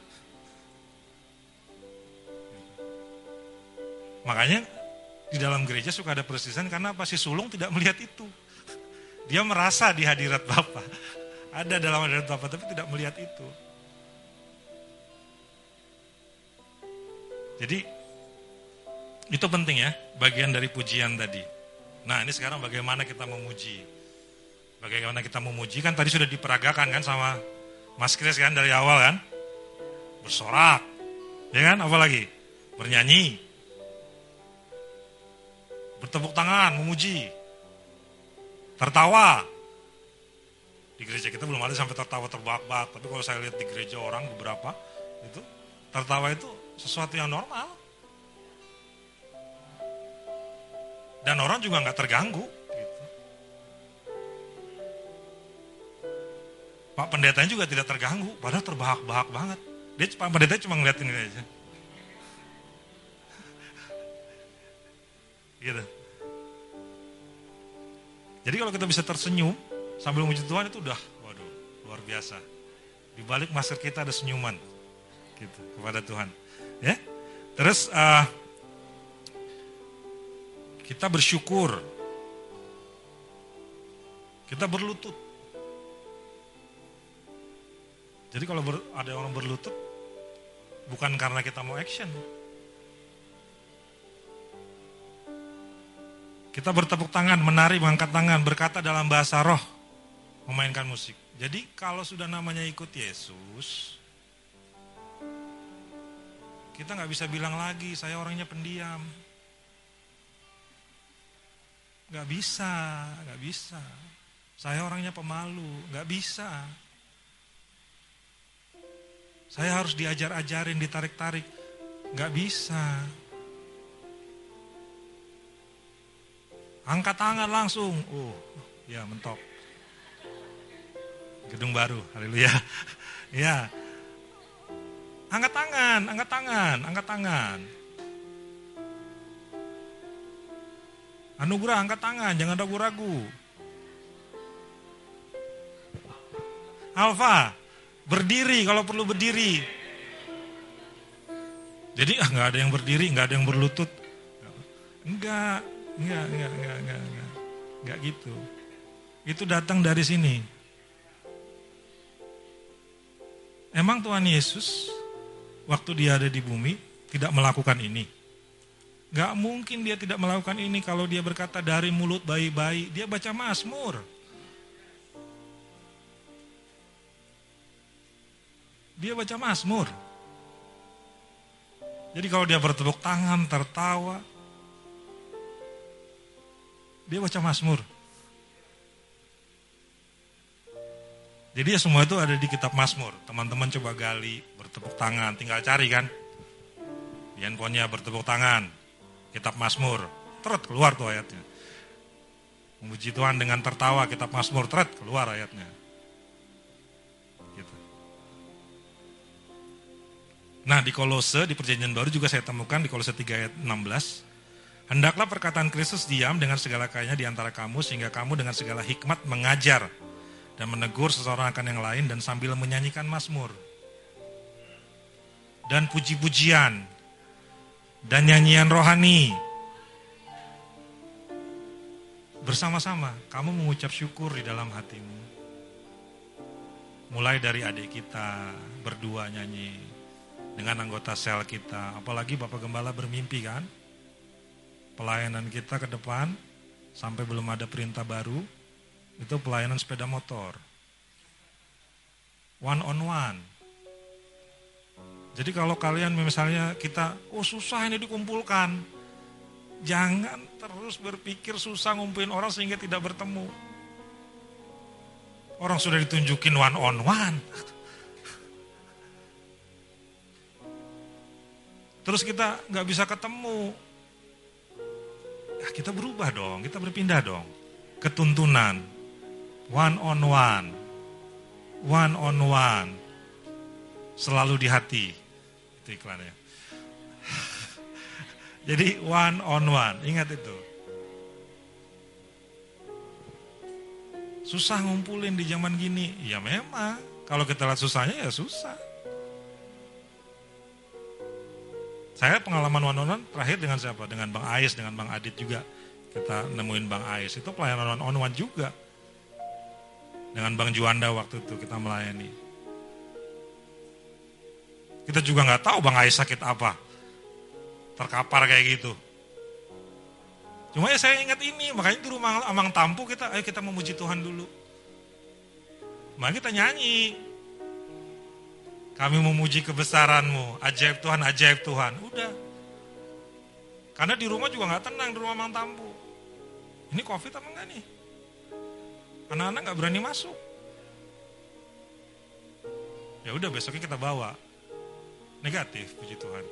Makanya di dalam gereja suka ada persisan karena apa? Si sulung tidak melihat itu. Dia merasa di hadirat Bapa. Ada dalam hadirat Bapa tapi tidak melihat itu. Jadi itu penting ya, bagian dari pujian tadi. Nah ini sekarang bagaimana kita memuji. Bagaimana kita memuji kan tadi sudah diperagakan kan sama Mas Kris kan dari awal kan. Bersorak. Ya kan, apalagi? Bernyanyi, bertepuk tangan, memuji, tertawa. Di gereja kita belum ada sampai tertawa terbahak-bahak, tapi kalau saya lihat di gereja orang beberapa itu tertawa itu sesuatu yang normal. Dan orang juga nggak terganggu. Gitu. Pak pendetanya juga tidak terganggu, padahal terbahak-bahak banget. Dia Pak pendeta cuma ngeliatin aja. Gitu. Jadi kalau kita bisa tersenyum sambil memuji Tuhan itu udah, waduh, luar biasa. Di balik masker kita ada senyuman, gitu kepada Tuhan. Ya, terus uh, kita bersyukur, kita berlutut. Jadi kalau ber, ada orang berlutut, bukan karena kita mau action, Kita bertepuk tangan, menari, mengangkat tangan, berkata dalam bahasa roh, memainkan musik. Jadi kalau sudah namanya ikut Yesus, kita nggak bisa bilang lagi, saya orangnya pendiam. Nggak bisa, nggak bisa. Saya orangnya pemalu, nggak bisa. Saya harus diajar-ajarin, ditarik-tarik. Nggak bisa. Angkat tangan langsung. Oh, ya mentok. Gedung baru, haleluya. ya. Angkat tangan, angkat tangan, angkat tangan. Anugerah angkat tangan, jangan ragu-ragu. Alfa, berdiri kalau perlu berdiri. Jadi ah nggak ada yang berdiri, nggak ada yang berlutut. Enggak, Enggak, enggak, enggak, enggak, enggak. Enggak gitu. Itu datang dari sini. Emang Tuhan Yesus waktu dia ada di bumi tidak melakukan ini? Gak mungkin dia tidak melakukan ini kalau dia berkata dari mulut bayi-bayi. Dia baca Mazmur. Dia baca Mazmur. Jadi kalau dia bertepuk tangan, tertawa, dia baca Mazmur. Jadi ya semua itu ada di kitab Mazmur. Teman-teman coba gali, bertepuk tangan, tinggal cari kan. Di handphonenya bertepuk tangan, kitab Mazmur. teret keluar tuh ayatnya. Memuji Tuhan dengan tertawa, kitab Mazmur teret keluar ayatnya. Gitu. Nah di Kolose, di perjanjian baru juga saya temukan di Kolose 3 ayat 16. Hendaklah perkataan Kristus diam dengan segala kayanya di antara kamu sehingga kamu dengan segala hikmat mengajar dan menegur seseorang akan yang lain dan sambil menyanyikan Mazmur. Dan puji-pujian dan nyanyian rohani. Bersama-sama kamu mengucap syukur di dalam hatimu. Mulai dari adik kita berdua nyanyi dengan anggota sel kita. Apalagi Bapak Gembala bermimpi kan pelayanan kita ke depan sampai belum ada perintah baru itu pelayanan sepeda motor. One on one. Jadi kalau kalian misalnya kita, oh susah ini dikumpulkan. Jangan terus berpikir susah ngumpulin orang sehingga tidak bertemu. Orang sudah ditunjukin one on one. Terus kita nggak bisa ketemu, ya kita berubah dong, kita berpindah dong. Ketuntunan, one on one, one on one, selalu di hati. Itu iklannya. Jadi one on one, ingat itu. Susah ngumpulin di zaman gini, ya memang. Kalau kita lihat susahnya ya susah. Saya pengalaman one on one terakhir dengan siapa? Dengan Bang Ais, dengan Bang Adit juga. Kita nemuin Bang Ais. Itu pelayanan one on one juga. Dengan Bang Juanda waktu itu kita melayani. Kita juga nggak tahu Bang Ais sakit apa. Terkapar kayak gitu. Cuma ya saya ingat ini, makanya di rumah Amang Tampu kita, ayo kita memuji Tuhan dulu. Maka kita nyanyi, kami memuji kebesaranmu, ajaib Tuhan, ajaib Tuhan. Udah. Karena di rumah juga nggak tenang di rumah Mang Tampu. Ini covid apa enggak nih? Anak-anak nggak berani masuk. Ya udah besoknya kita bawa. Negatif, puji Tuhan.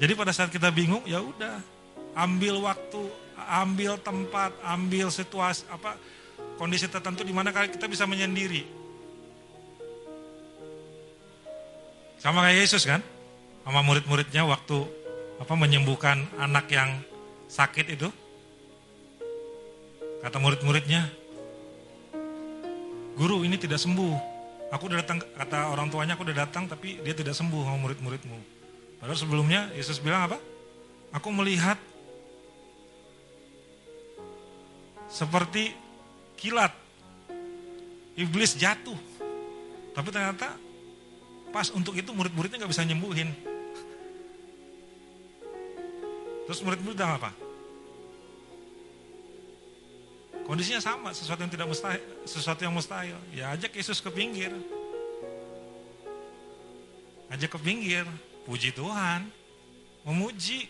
Jadi pada saat kita bingung, ya udah, ambil waktu, ambil tempat, ambil situasi apa kondisi tertentu di mana kita bisa menyendiri. Sama kayak Yesus kan? Sama murid-muridnya waktu apa menyembuhkan anak yang sakit itu. Kata murid-muridnya, "Guru, ini tidak sembuh. Aku udah datang kata orang tuanya aku udah datang tapi dia tidak sembuh sama murid-muridmu." Padahal sebelumnya Yesus bilang apa? Aku melihat seperti kilat. Iblis jatuh. Tapi ternyata pas untuk itu murid-muridnya nggak bisa nyembuhin. Terus murid-murid bilang apa? Kondisinya sama, sesuatu yang tidak mustahil, sesuatu yang mustahil. Ya ajak Yesus ke pinggir. Ajak ke pinggir, puji Tuhan, memuji.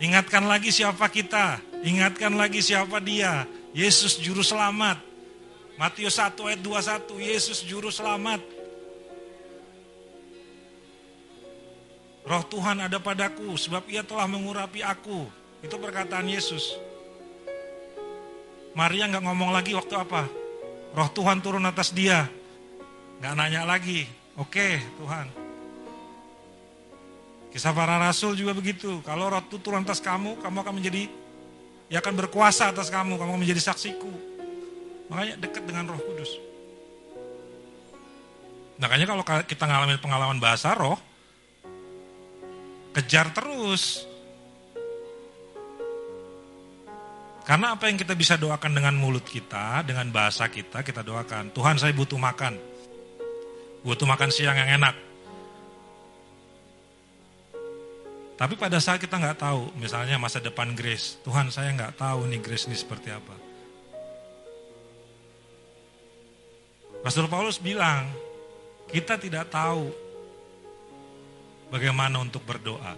Ingatkan lagi siapa kita, Ingatkan lagi siapa dia. Yesus juru selamat. Matius 1 ayat 21, Yesus juru selamat. Roh Tuhan ada padaku sebab ia telah mengurapi aku. Itu perkataan Yesus. Maria nggak ngomong lagi waktu apa? Roh Tuhan turun atas dia. Nggak nanya lagi. Oke Tuhan. Kisah para rasul juga begitu. Kalau roh itu turun atas kamu, kamu akan menjadi ia akan berkuasa atas kamu, kamu menjadi saksiku. Makanya dekat dengan roh kudus. Makanya kalau kita ngalamin pengalaman bahasa roh, kejar terus. Karena apa yang kita bisa doakan dengan mulut kita, dengan bahasa kita, kita doakan. Tuhan saya butuh makan. Butuh makan siang yang enak. Tapi pada saat kita nggak tahu, misalnya masa depan Grace, Tuhan saya nggak tahu nih Grace ini seperti apa. Pastor Paulus bilang, kita tidak tahu bagaimana untuk berdoa.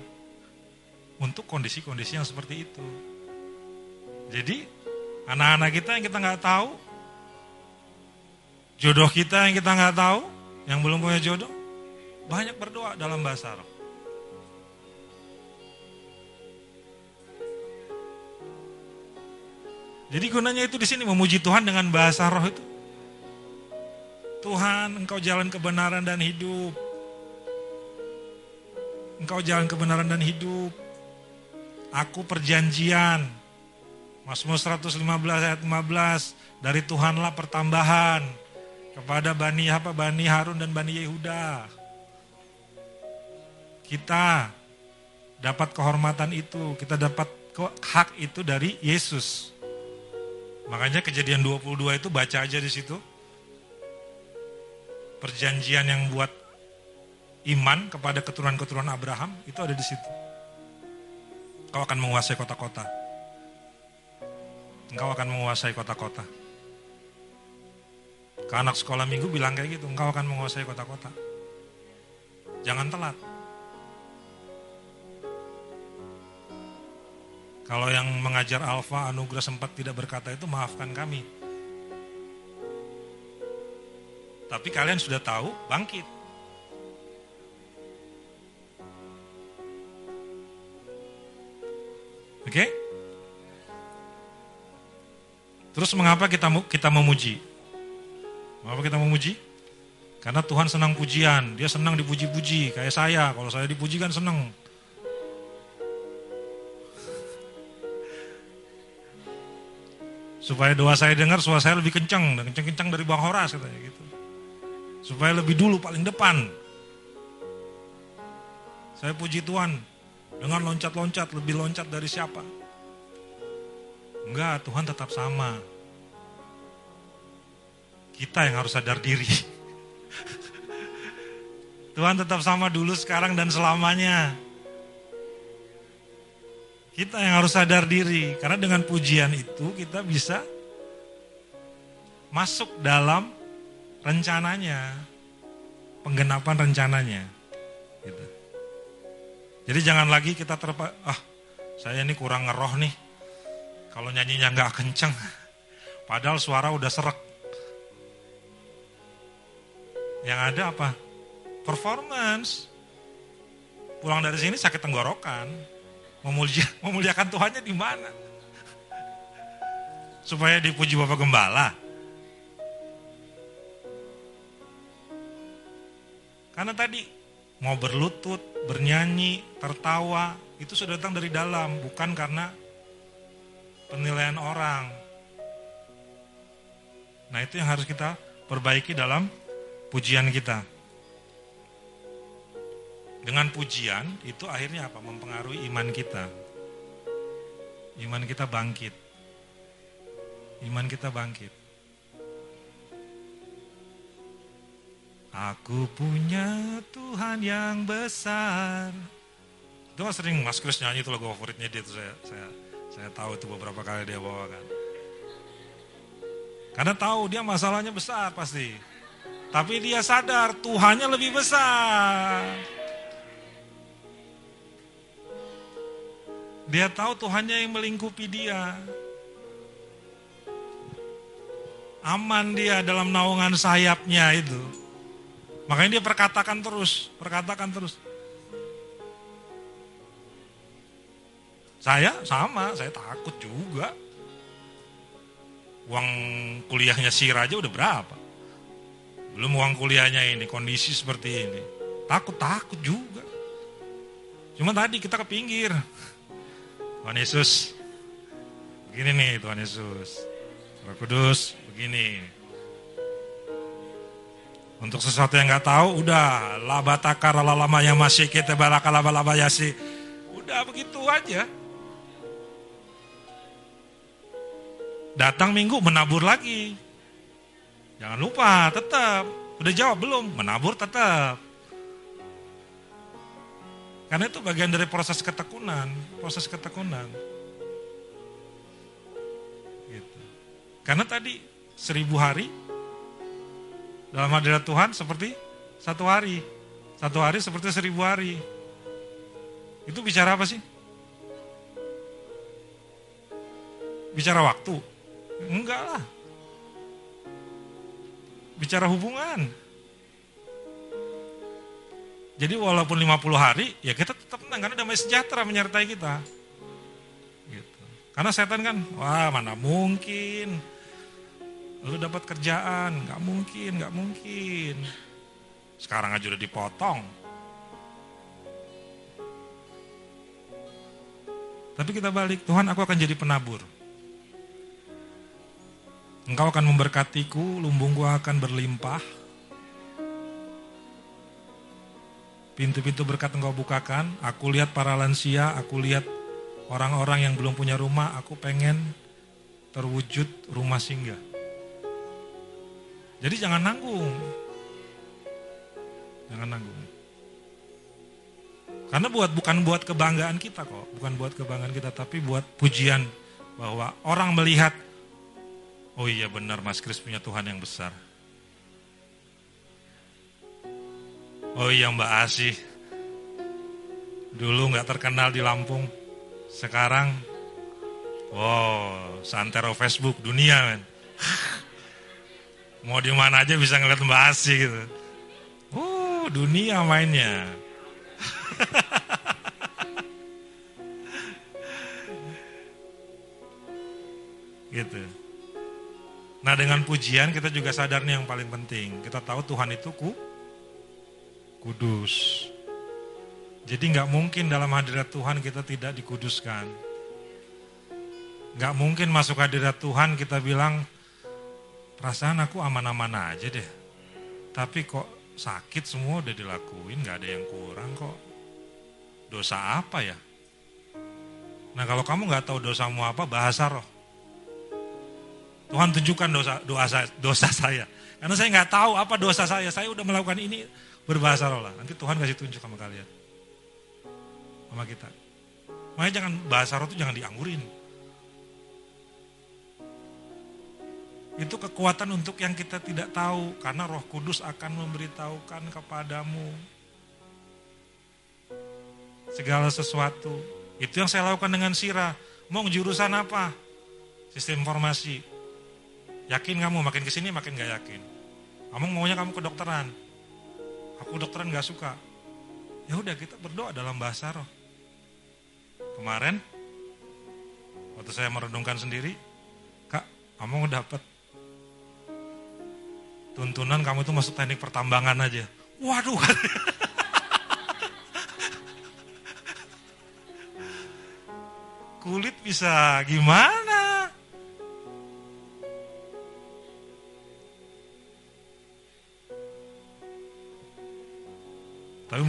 Untuk kondisi-kondisi yang seperti itu. Jadi, anak-anak kita yang kita nggak tahu, jodoh kita yang kita nggak tahu, yang belum punya jodoh, banyak berdoa dalam bahasa roh. Jadi gunanya itu di sini memuji Tuhan dengan bahasa roh itu. Tuhan, Engkau jalan kebenaran dan hidup. Engkau jalan kebenaran dan hidup. Aku perjanjian. Mazmur 115 ayat 15. Dari Tuhanlah pertambahan kepada Bani apa Bani Harun dan Bani Yehuda. Kita dapat kehormatan itu, kita dapat hak itu dari Yesus. Makanya kejadian 22 itu baca aja di situ. Perjanjian yang buat iman kepada keturunan-keturunan Abraham itu ada di situ. Kau akan menguasai kota-kota. Engkau akan menguasai kota-kota. Ke anak sekolah minggu bilang kayak gitu, engkau akan menguasai kota-kota. Jangan telat. Kalau yang mengajar Alfa Anugerah sempat tidak berkata itu maafkan kami. Tapi kalian sudah tahu bangkit. Oke? Okay? Terus mengapa kita kita memuji? Mengapa kita memuji? Karena Tuhan senang pujian, dia senang dipuji-puji, kayak saya. Kalau saya dipuji kan senang. Supaya doa saya dengar, suara saya lebih kencang, dan kencang-kencang dari Bang Horas katanya gitu. Supaya lebih dulu paling depan. Saya puji Tuhan dengan loncat-loncat, lebih loncat dari siapa? Enggak, Tuhan tetap sama. Kita yang harus sadar diri. Tuhan tetap sama dulu, sekarang, dan selamanya. Kita yang harus sadar diri, karena dengan pujian itu kita bisa masuk dalam rencananya, penggenapan rencananya. Gitu. Jadi jangan lagi kita terpa, ah saya ini kurang ngeroh nih, kalau nyanyinya nggak kenceng, padahal suara udah serak. Yang ada apa? Performance. Pulang dari sini sakit tenggorokan memulia, memuliakan Tuhannya di mana? Supaya dipuji Bapak Gembala. Karena tadi mau berlutut, bernyanyi, tertawa, itu sudah datang dari dalam, bukan karena penilaian orang. Nah itu yang harus kita perbaiki dalam pujian kita. Dengan pujian itu akhirnya apa? Mempengaruhi iman kita. Iman kita bangkit. Iman kita bangkit. Aku punya Tuhan yang besar. Itu mas sering Mas Kris nyanyi itu lagu favoritnya dia itu saya saya saya tahu itu beberapa kali dia bawakan. Karena tahu dia masalahnya besar pasti. Tapi dia sadar Tuhannya lebih besar. Dia tahu Tuhannya yang melingkupi dia. Aman dia dalam naungan sayapnya itu. Makanya dia perkatakan terus, perkatakan terus. Saya sama, saya takut juga. Uang kuliahnya si Raja udah berapa? Belum uang kuliahnya ini, kondisi seperti ini. Takut-takut juga. Cuma tadi kita ke pinggir. Tuhan Yesus, begini nih Tuhan Yesus. Roh Kudus, begini. Untuk sesuatu yang nggak tahu, udah labataka lama yang masih kita balaka laba laba yasi. Udah begitu aja. Datang minggu menabur lagi. Jangan lupa, tetap. Udah jawab belum? Menabur tetap. Karena itu bagian dari proses ketekunan, proses ketekunan. Gitu. Karena tadi seribu hari dalam hadirat Tuhan seperti satu hari. Satu hari seperti seribu hari. Itu bicara apa sih? Bicara waktu? Enggak lah. Bicara hubungan. Jadi walaupun 50 hari, ya kita tetap menang karena damai sejahtera menyertai kita. Gitu. Karena setan kan, wah mana mungkin. Lu dapat kerjaan, nggak mungkin, nggak mungkin. Sekarang aja udah dipotong. Tapi kita balik, Tuhan aku akan jadi penabur. Engkau akan memberkatiku, lumbungku akan berlimpah. Pintu-pintu berkat engkau bukakan, aku lihat para lansia, aku lihat orang-orang yang belum punya rumah, aku pengen terwujud rumah singgah. Jadi jangan nanggung. Jangan nanggung. Karena buat bukan buat kebanggaan kita kok, bukan buat kebanggaan kita, tapi buat pujian bahwa orang melihat, oh iya benar Mas Kris punya Tuhan yang besar. Oh iya Mbak Asih, dulu nggak terkenal di Lampung, sekarang, wow, santero Facebook dunia men. Mau di mana aja bisa ngeliat Mbak Asih gitu. Oh, dunia mainnya. gitu. Nah dengan pujian kita juga sadar nih yang paling penting. Kita tahu Tuhan itu ku, kudus. Jadi nggak mungkin dalam hadirat Tuhan kita tidak dikuduskan. Nggak mungkin masuk hadirat Tuhan kita bilang, perasaan aku aman-aman aja deh. Tapi kok sakit semua udah dilakuin, nggak ada yang kurang kok. Dosa apa ya? Nah kalau kamu nggak tahu dosamu apa, bahasa roh. Tuhan tunjukkan dosa doa saya, dosa saya. Karena saya nggak tahu apa dosa saya. Saya udah melakukan ini berbahasa roh lah. Nanti Tuhan kasih tunjuk sama kalian. Sama kita. Makanya jangan bahasa roh itu jangan dianggurin. Itu kekuatan untuk yang kita tidak tahu. Karena roh kudus akan memberitahukan kepadamu. Segala sesuatu. Itu yang saya lakukan dengan Sira. Mau jurusan apa? Sistem informasi. Yakin kamu makin ke sini makin gak yakin. Kamu maunya kamu kedokteran. Aku kedokteran gak suka. Ya udah kita berdoa dalam bahasa roh. Kemarin waktu saya merenungkan sendiri, Kak, kamu dapat tuntunan kamu itu masuk teknik pertambangan aja. Waduh. Kulit bisa gimana?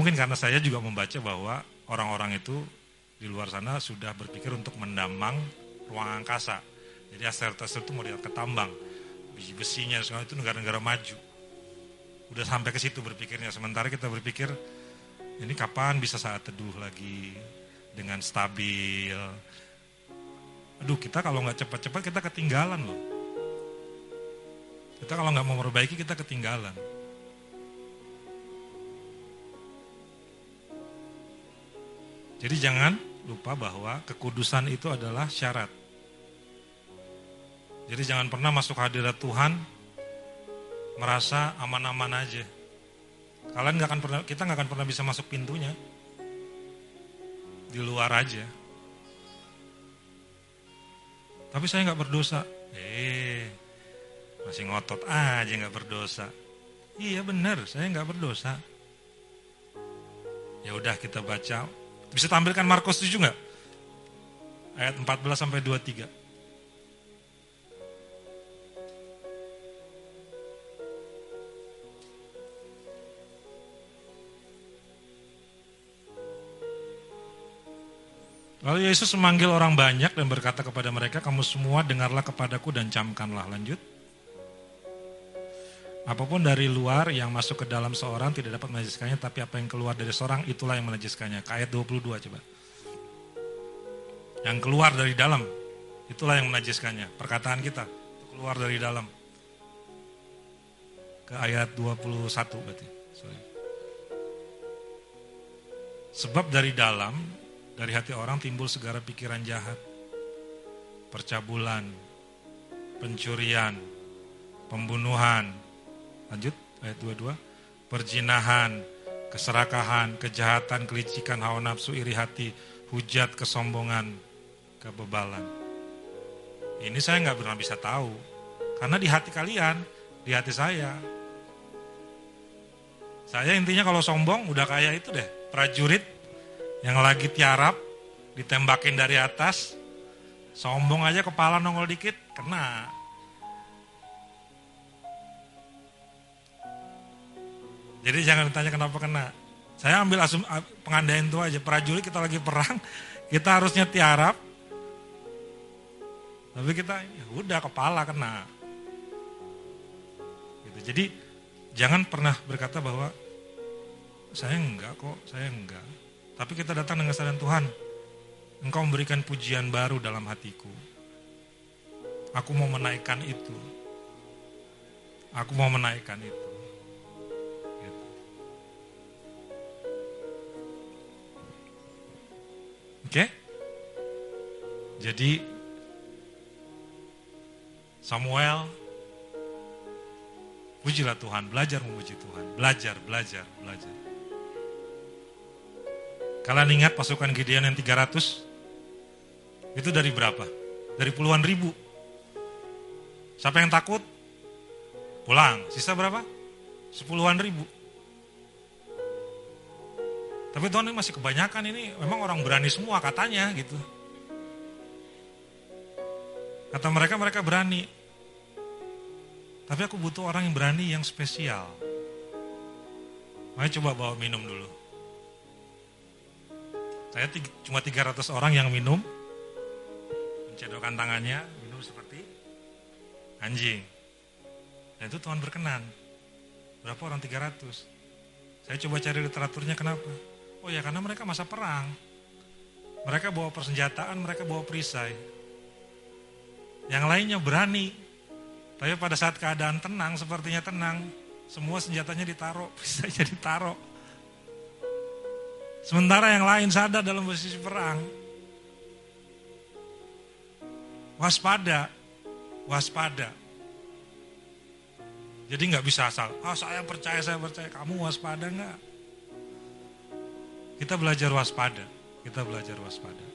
Mungkin karena saya juga membaca bahwa orang-orang itu di luar sana sudah berpikir untuk mendambang ruang angkasa. Jadi asteroid-asteroid itu mau lihat ketambang. Besinya segala itu negara-negara maju. Udah sampai ke situ berpikirnya. Sementara kita berpikir ini kapan bisa saat teduh lagi dengan stabil. Aduh kita kalau nggak cepat-cepat kita ketinggalan loh. Kita kalau nggak mau memperbaiki kita ketinggalan. Jadi jangan lupa bahwa kekudusan itu adalah syarat. Jadi jangan pernah masuk hadirat Tuhan merasa aman-aman aja. Kalian nggak akan pernah, kita nggak akan pernah bisa masuk pintunya. Di luar aja. Tapi saya nggak berdosa. Eh, masih ngotot aja nggak berdosa. Iya benar, saya nggak berdosa. Ya udah kita baca bisa tampilkan Markus 7 nggak? Ayat 14 sampai 23. Lalu Yesus memanggil orang banyak dan berkata kepada mereka, kamu semua dengarlah kepadaku dan camkanlah. Lanjut. Apa pun dari luar yang masuk ke dalam seorang tidak dapat menajiskannya, tapi apa yang keluar dari seorang itulah yang menajiskannya. Ayat 22 coba. Yang keluar dari dalam, itulah yang menajiskannya. Perkataan kita, keluar dari dalam. Ke ayat 21 berarti. Sorry. Sebab dari dalam, dari hati orang timbul segala pikiran jahat, percabulan, pencurian, pembunuhan, lanjut ayat 22, perjinahan, keserakahan, kejahatan, kelicikan, hawa nafsu, iri hati, hujat, kesombongan, kebebalan. Ini saya nggak pernah bisa tahu. Karena di hati kalian, di hati saya. Saya intinya kalau sombong udah kayak itu deh, prajurit yang lagi tiarap, ditembakin dari atas, sombong aja kepala nongol dikit, kena. Jadi jangan ditanya kenapa kena. Saya ambil asum, pengandaian itu aja. Prajurit kita lagi perang, kita harusnya tiarap. Tapi kita ya udah kepala kena. Gitu. Jadi jangan pernah berkata bahwa saya enggak kok, saya enggak. Tapi kita datang dengan kesadaran Tuhan. Engkau memberikan pujian baru dalam hatiku. Aku mau menaikkan itu. Aku mau menaikkan itu. Oke? Jadi Samuel pujilah Tuhan, belajar memuji Tuhan, belajar, belajar, belajar. Kalian ingat pasukan Gideon yang 300? Itu dari berapa? Dari puluhan ribu. Siapa yang takut? Pulang. Sisa berapa? Sepuluhan ribu. Tapi Tuhan ini masih kebanyakan ini memang orang berani semua katanya gitu. Kata mereka mereka berani. Tapi aku butuh orang yang berani yang spesial. Mari coba bawa minum dulu. Saya cuma 300 orang yang minum. Mencedokkan tangannya, minum seperti anjing. Dan itu Tuhan berkenan. Berapa orang 300? Saya coba cari literaturnya kenapa? Oh ya karena mereka masa perang. Mereka bawa persenjataan, mereka bawa perisai. Yang lainnya berani. Tapi pada saat keadaan tenang, sepertinya tenang, semua senjatanya ditaruh, perisainya ditaruh. Sementara yang lain sadar dalam posisi perang. Waspada, waspada. Jadi nggak bisa asal, ah oh, saya percaya, saya percaya. Kamu waspada nggak? Kita belajar waspada, kita belajar waspada.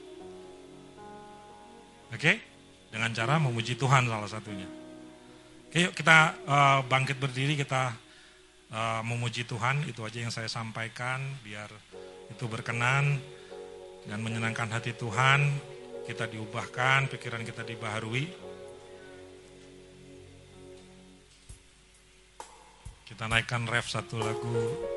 Oke? Dengan cara memuji Tuhan salah satunya. Oke, yuk kita uh, bangkit berdiri, kita uh, memuji Tuhan. Itu aja yang saya sampaikan, biar itu berkenan dan menyenangkan hati Tuhan. Kita diubahkan, pikiran kita dibaharui. Kita naikkan ref satu lagu.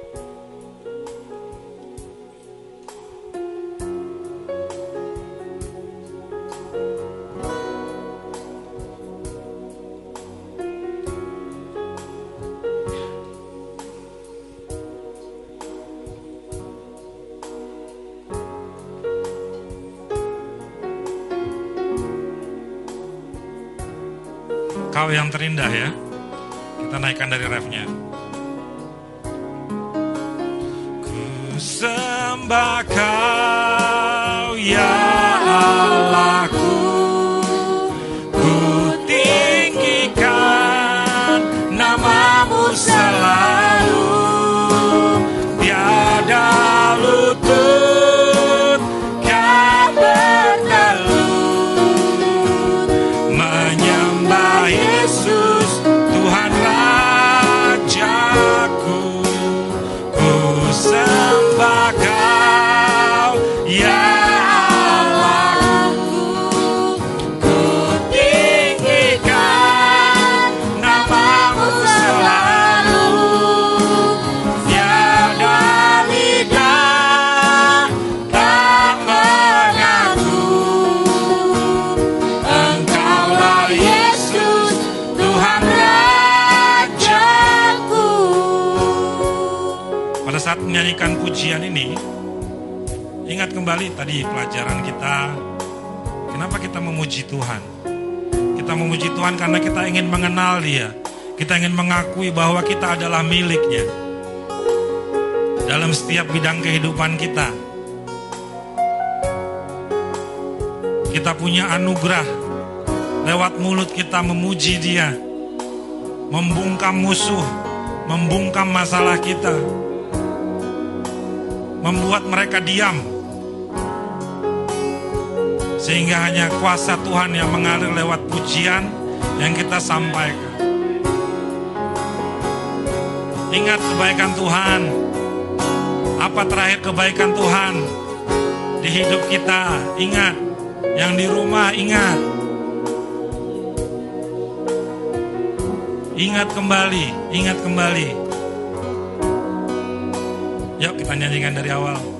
Yang terindah ya. Kita naikkan dari refnya. Ku sembah kembali tadi pelajaran kita. Kenapa kita memuji Tuhan? Kita memuji Tuhan karena kita ingin mengenal dia. Kita ingin mengakui bahwa kita adalah miliknya. Dalam setiap bidang kehidupan kita. Kita punya anugerah. Lewat mulut kita memuji dia, membungkam musuh, membungkam masalah kita. membuat mereka diam. Sehingga hanya kuasa Tuhan yang mengalir lewat pujian yang kita sampaikan. Ingat kebaikan Tuhan. Apa terakhir kebaikan Tuhan di hidup kita? Ingat, yang di rumah ingat. Ingat kembali, ingat kembali. Yuk kita nyanyikan dari awal.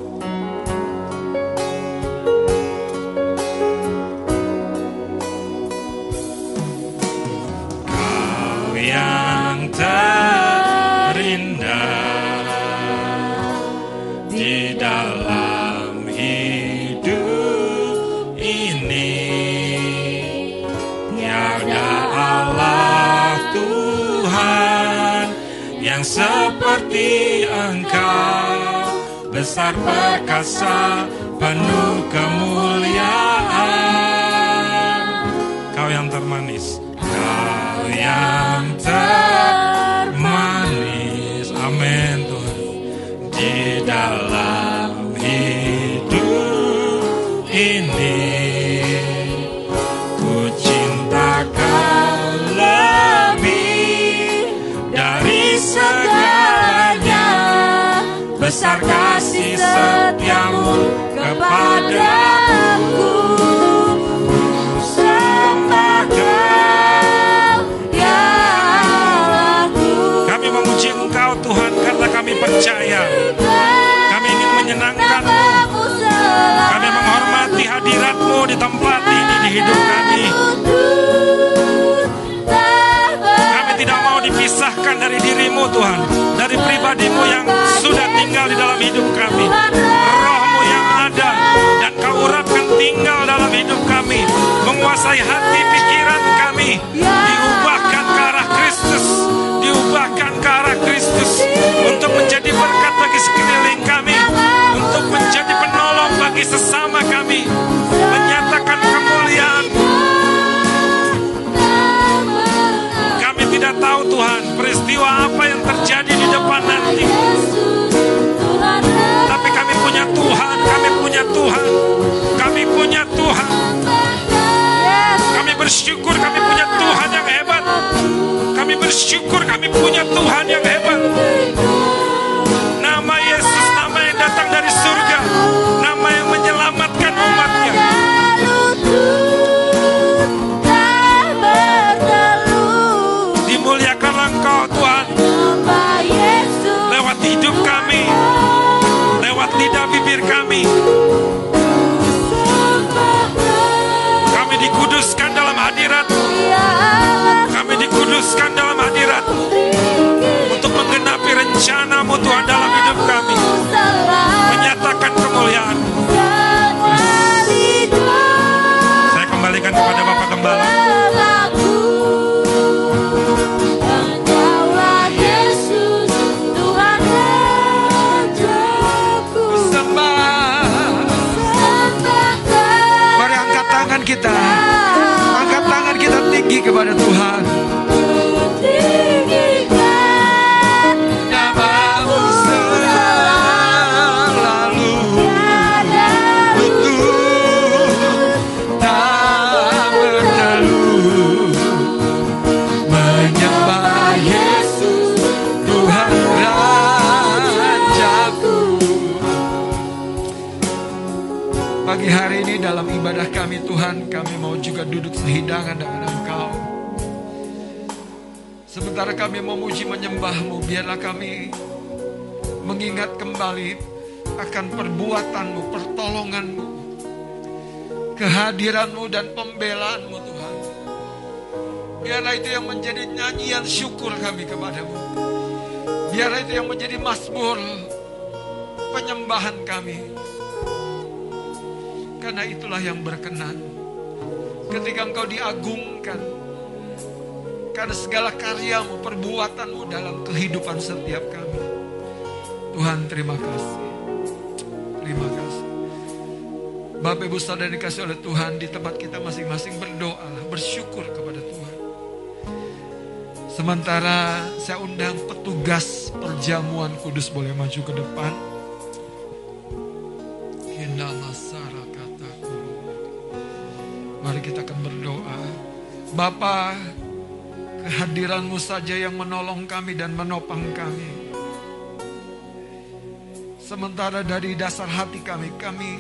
Yang seperti Engkau Besar perkasa penuh kemuliaan. Kau yang termanis Kau yang termanis. Amin Tuhan. Di dalam Besar kasih setiamu kepadaku. Sembah ya Allahku Kami memuji engkau Tuhan karena kami percaya. Kami ingin menyenangkanmu. Kami menghormati hadiratmu di tempat ini di hidup kami. Kami tidak mau dipisahkan dari dirimu Tuhan pribadimu yang sudah tinggal di dalam hidup kami. Rohmu yang ada dan kau urapkan tinggal dalam hidup kami. Menguasai hati pikiran kami. Diubahkan ke arah Kristus. Diubahkan ke arah Kristus. Untuk menjadi berkat bagi sekeliling kami. Untuk menjadi penolong bagi sesama kami. Menyatakan kemuliaan Tuhan peristiwa apa yang terjadi di depan nanti. Tapi kami punya Tuhan, kami punya Tuhan, kami punya Tuhan. Kami bersyukur kami punya Tuhan yang hebat. Kami bersyukur kami punya Tuhan yang hebat. Tuhan Rajaku. Pagi hari ini dalam ibadah kami Tuhan, kami mau juga duduk sehidangan dengan Sementara kami memuji menyembahmu, biarlah kami mengingat kembali akan perbuatanmu, pertolonganmu, kehadiranmu dan pembelaanmu Tuhan. Biarlah itu yang menjadi nyanyian syukur kami kepadamu. Biarlah itu yang menjadi mazmur penyembahan kami. Karena itulah yang berkenan. Ketika engkau diagungkan. Karena segala karyamu, perbuatanmu dalam kehidupan setiap kami. Tuhan terima kasih. Terima kasih. Bapak Ibu Saudara dikasih oleh Tuhan di tempat kita masing-masing berdoa, bersyukur kepada Tuhan. Sementara saya undang petugas perjamuan kudus boleh maju ke depan. Mari kita akan berdoa. Bapa, kehadiranmu saja yang menolong kami dan menopang kami. Sementara dari dasar hati kami, kami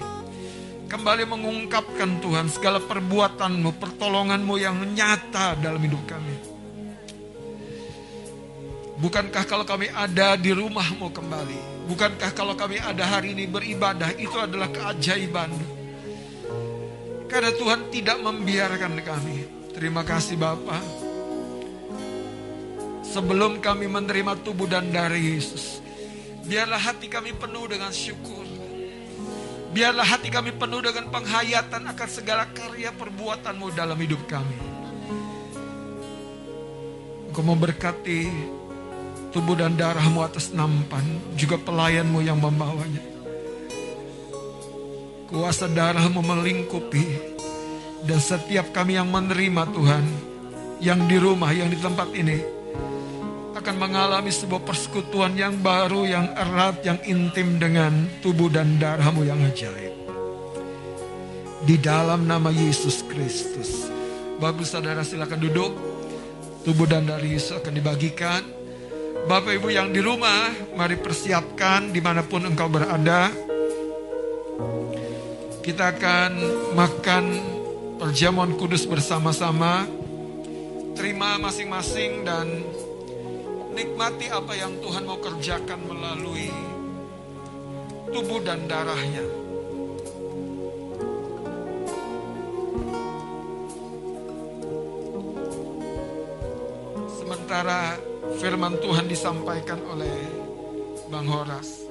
kembali mengungkapkan Tuhan segala perbuatanmu, pertolonganmu yang nyata dalam hidup kami. Bukankah kalau kami ada di rumahmu kembali? Bukankah kalau kami ada hari ini beribadah itu adalah keajaiban? Karena Tuhan tidak membiarkan kami. Terima kasih Bapa. Sebelum kami menerima tubuh dan darah Yesus, biarlah hati kami penuh dengan syukur. Biarlah hati kami penuh dengan penghayatan akan segala karya perbuatanmu dalam hidup kami. Engkau memberkati tubuh dan darahmu atas nampan, juga pelayanmu yang membawanya. Kuasa darahmu melingkupi, dan setiap kami yang menerima Tuhan, yang di rumah, yang di tempat ini, akan mengalami sebuah persekutuan yang baru, yang erat, yang intim dengan tubuh dan darahmu yang ajaib. Di dalam nama Yesus Kristus. Bagus saudara silakan duduk. Tubuh dan darah Yesus akan dibagikan. Bapak Ibu yang di rumah, mari persiapkan di mana pun engkau berada. Kita akan makan perjamuan kudus bersama-sama. Terima masing-masing dan nikmati apa yang Tuhan mau kerjakan melalui tubuh dan darahnya. Sementara firman Tuhan disampaikan oleh Bang Horas.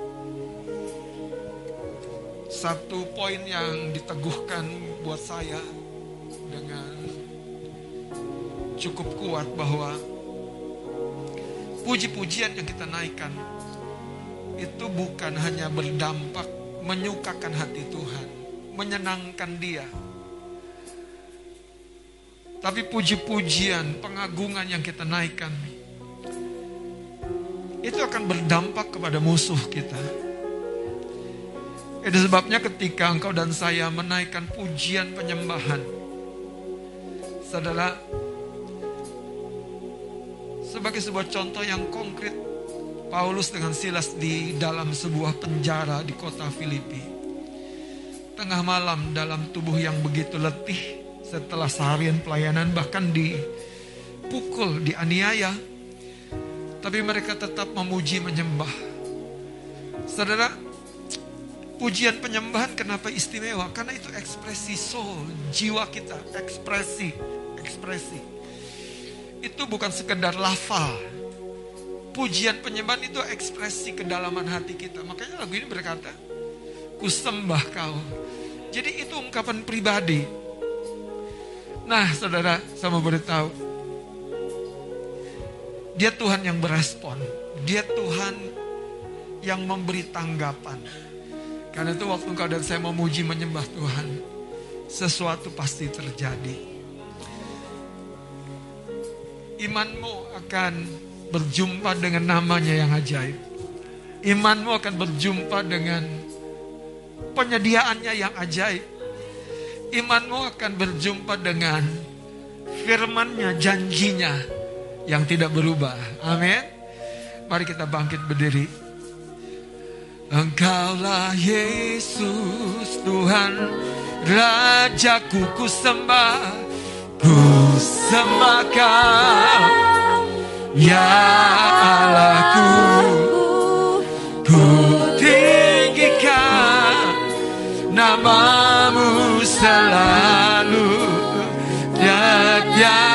Satu poin yang diteguhkan buat saya dengan cukup kuat bahwa puji-pujian yang kita naikkan itu bukan hanya berdampak menyukakan hati Tuhan, menyenangkan Dia. Tapi puji-pujian, pengagungan yang kita naikkan itu akan berdampak kepada musuh kita. Itu sebabnya ketika engkau dan saya menaikkan pujian penyembahan, saudara, sebagai sebuah contoh yang konkret, Paulus dengan Silas di dalam sebuah penjara di kota Filipi. Tengah malam dalam tubuh yang begitu letih setelah seharian pelayanan bahkan dipukul, dianiaya. Tapi mereka tetap memuji menyembah. Saudara, pujian penyembahan kenapa istimewa? Karena itu ekspresi soul, jiwa kita, ekspresi, ekspresi. Itu bukan sekedar lafal. Pujian penyembahan itu ekspresi kedalaman hati kita. Makanya lagu ini berkata, ku sembah kau. Jadi itu ungkapan pribadi. Nah saudara, saya mau beritahu. Dia Tuhan yang berespon. Dia Tuhan yang memberi tanggapan. Karena itu waktu engkau dan saya memuji menyembah Tuhan. Sesuatu pasti terjadi. Imanmu akan berjumpa dengan namanya yang ajaib. Imanmu akan berjumpa dengan penyediaannya yang ajaib. Imanmu akan berjumpa dengan firmannya, janjinya yang tidak berubah. Amin. Mari kita bangkit berdiri. Engkaulah Yesus Tuhan Rajaku ku sembah Ku sembah kau Ya Allahku Ku tinggikan Namamu selalu. Dan yang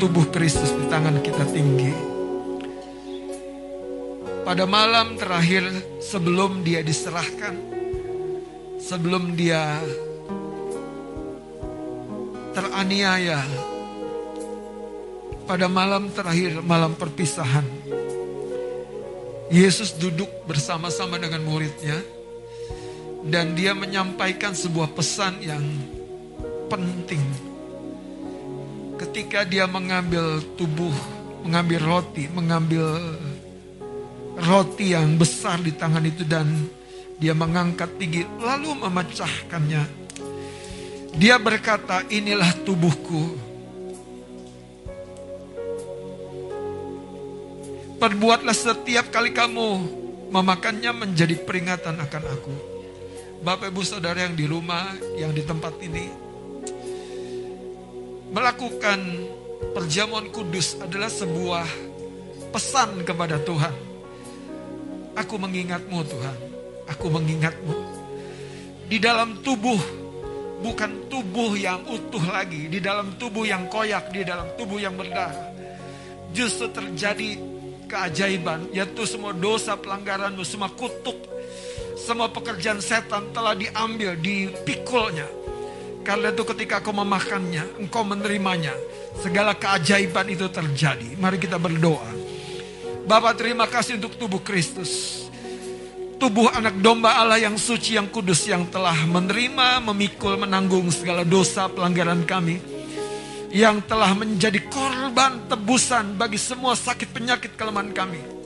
tubuh Kristus di tangan kita tinggi. Pada malam terakhir sebelum dia diserahkan, sebelum dia teraniaya, pada malam terakhir, malam perpisahan, Yesus duduk bersama-sama dengan muridnya dan dia menyampaikan sebuah pesan yang penting. Ketika dia mengambil tubuh, mengambil roti, mengambil roti yang besar di tangan itu dan dia mengangkat tinggi lalu memecahkannya. Dia berkata, "Inilah tubuhku." Perbuatlah setiap kali kamu memakannya menjadi peringatan akan aku. Bapak Ibu Saudara yang di rumah, yang di tempat ini melakukan perjamuan kudus adalah sebuah pesan kepada Tuhan. Aku mengingatmu Tuhan, aku mengingatmu. Di dalam tubuh, bukan tubuh yang utuh lagi, di dalam tubuh yang koyak, di dalam tubuh yang berdarah. Justru terjadi keajaiban, yaitu semua dosa pelanggaranmu, semua kutuk, semua pekerjaan setan telah diambil, dipikulnya. Karena itu ketika kau memakannya, engkau menerimanya. Segala keajaiban itu terjadi. Mari kita berdoa. Bapak terima kasih untuk tubuh Kristus. Tubuh anak domba Allah yang suci, yang kudus, yang telah menerima, memikul, menanggung segala dosa pelanggaran kami. Yang telah menjadi korban tebusan bagi semua sakit penyakit kelemahan kami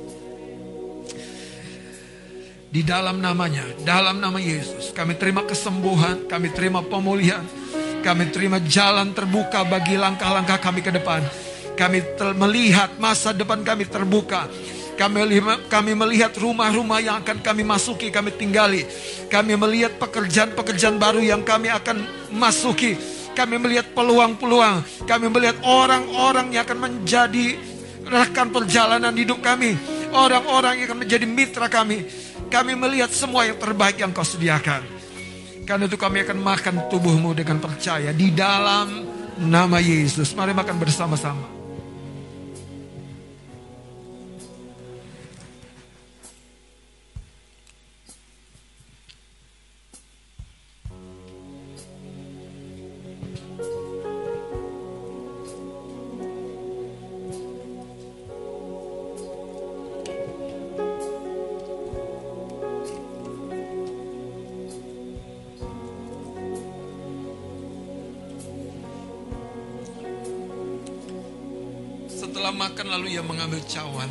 di dalam namanya, dalam nama Yesus. Kami terima kesembuhan, kami terima pemulihan, kami terima jalan terbuka bagi langkah-langkah kami ke depan. Kami melihat masa depan kami terbuka. Kami, kami melihat rumah-rumah yang akan kami masuki, kami tinggali. Kami melihat pekerjaan-pekerjaan baru yang kami akan masuki. Kami melihat peluang-peluang. Kami melihat orang-orang yang akan menjadi rekan perjalanan hidup kami. Orang-orang yang akan menjadi mitra kami kami melihat semua yang terbaik yang kau sediakan. Karena itu kami akan makan tubuhmu dengan percaya di dalam nama Yesus. Mari makan bersama-sama. Makan lalu ia mengambil cawan.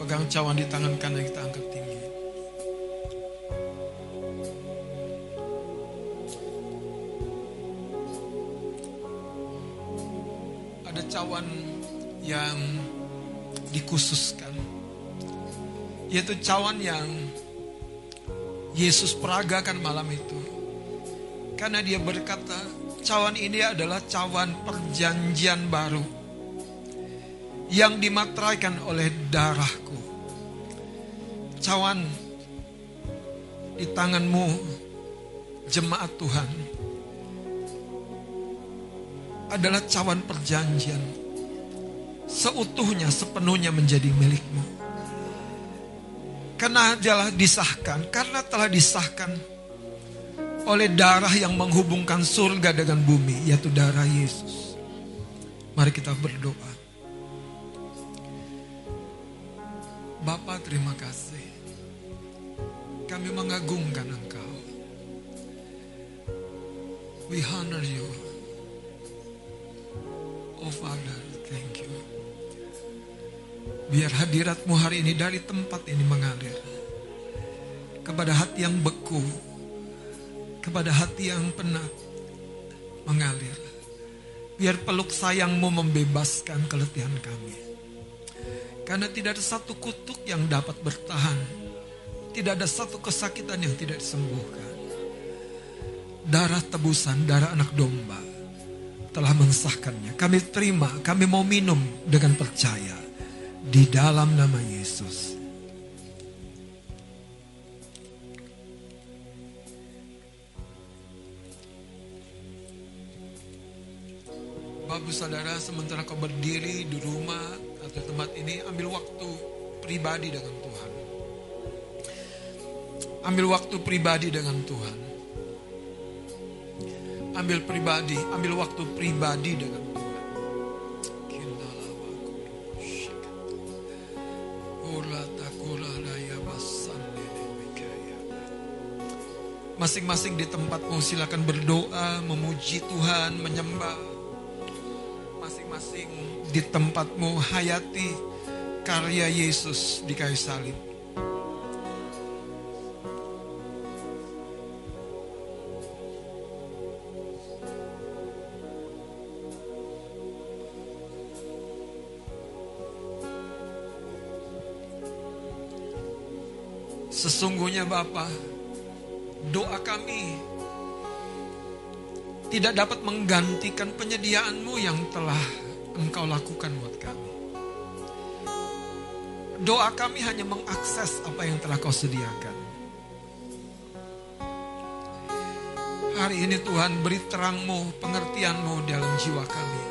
Pegang cawan di tangan kanan kita angkat tinggi. Ada cawan yang dikhususkan. Yaitu cawan yang Yesus peragakan malam itu. Karena dia berkata, cawan ini adalah cawan perjanjian baru yang dimateraikan oleh darahku. Cawan di tanganmu jemaat Tuhan adalah cawan perjanjian seutuhnya sepenuhnya menjadi milikmu. Karena telah disahkan, karena telah disahkan oleh darah yang menghubungkan surga dengan bumi, yaitu darah Yesus. Mari kita berdoa. Bapak terima kasih. Kami mengagungkan Engkau. We honor you. Oh Father, thank you. Biar hadiratmu hari ini dari tempat ini mengalir. Kepada hati yang beku, kepada hati yang penat mengalir. Biar peluk sayangmu membebaskan keletihan kami. Karena tidak ada satu kutuk yang dapat bertahan. Tidak ada satu kesakitan yang tidak disembuhkan. Darah tebusan, darah anak domba telah mensahkannya. Kami terima, kami mau minum dengan percaya. Di dalam nama Yesus. Bapak Saudara sementara kau berdiri di rumah atau tempat ini ambil waktu pribadi dengan Tuhan. Ambil waktu pribadi dengan Tuhan. Ambil pribadi, ambil waktu pribadi dengan Tuhan. Masing-masing di tempatmu silakan berdoa, memuji Tuhan, menyembah. Masing-masing di tempatmu hayati karya Yesus di kayu salib. Sesungguhnya Bapa, doa kami tidak dapat menggantikan penyediaanmu yang telah engkau lakukan buat kami. Doa kami hanya mengakses apa yang telah kau sediakan. Hari ini Tuhan beri terangmu, pengertianmu dalam jiwa kami.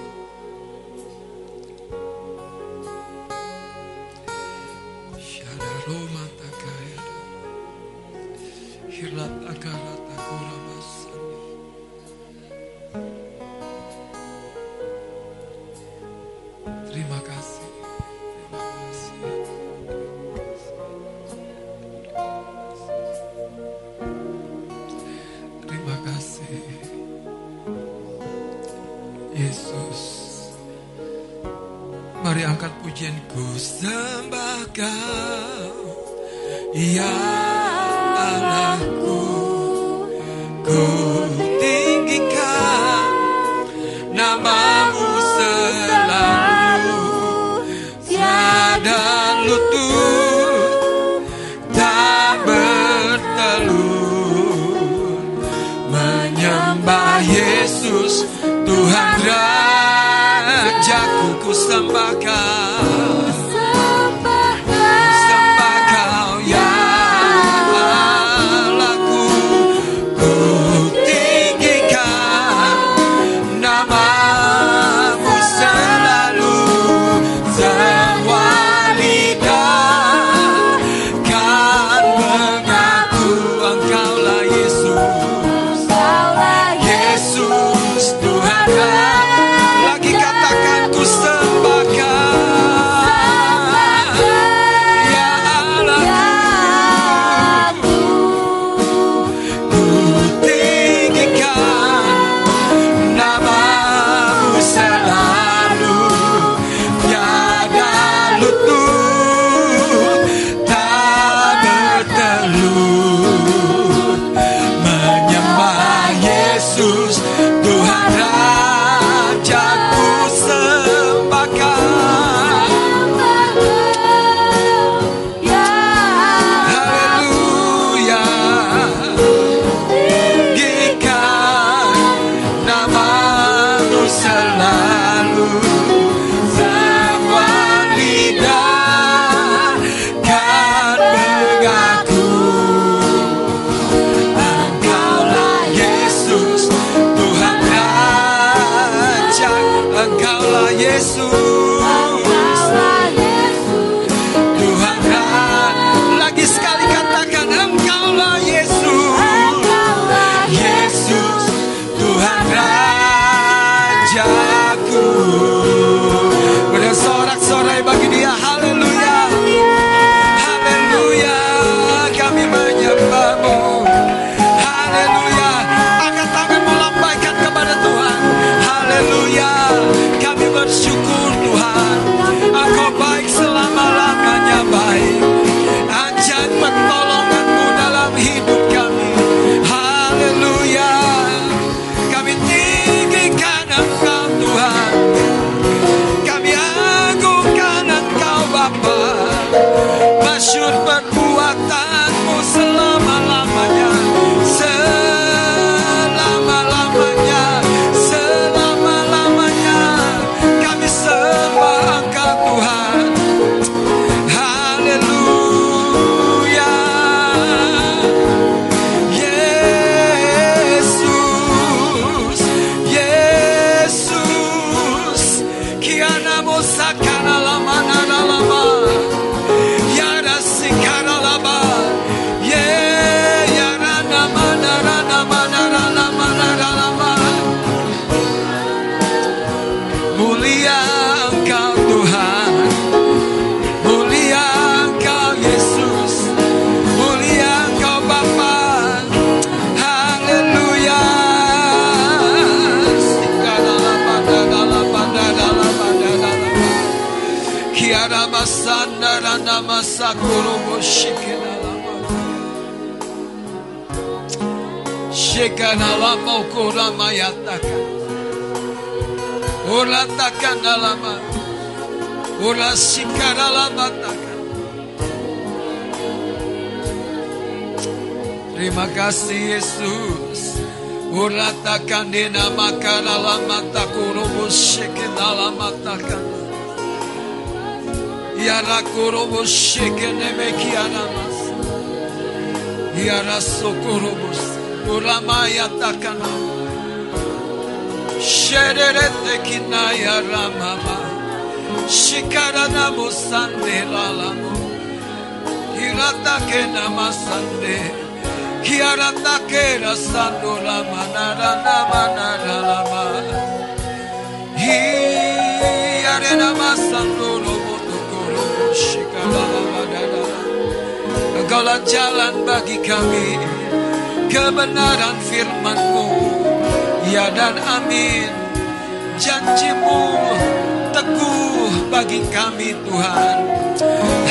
Tuhan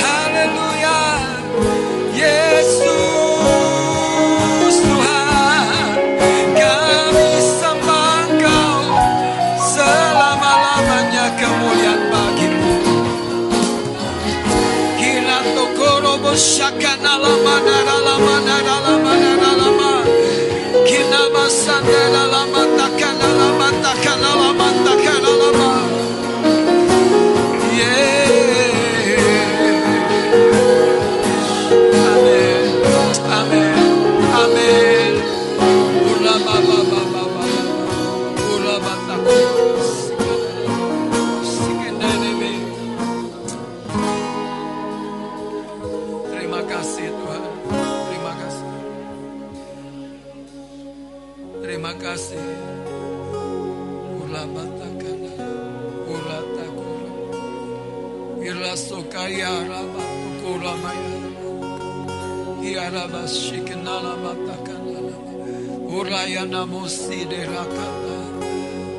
Ura yana musi de rakata.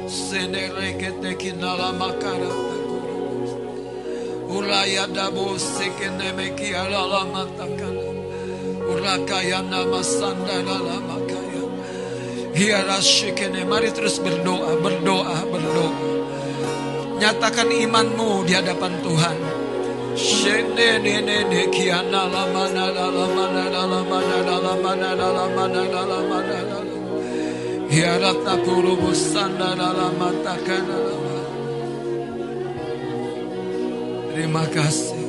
Sene rekete kinala makara takura. Uraya dabo sekene meki alala matakana. Urakaya nama sandala lama kaya. Hiara shikene. Mari terus berdoa, berdoa, berdoa. Nyatakan imanmu di hadapan Tuhan. Shene ne ne ne kiana lama na la lama na la lama na la lama na la lama na la lama na la lama. Takana lama. Terima kasih.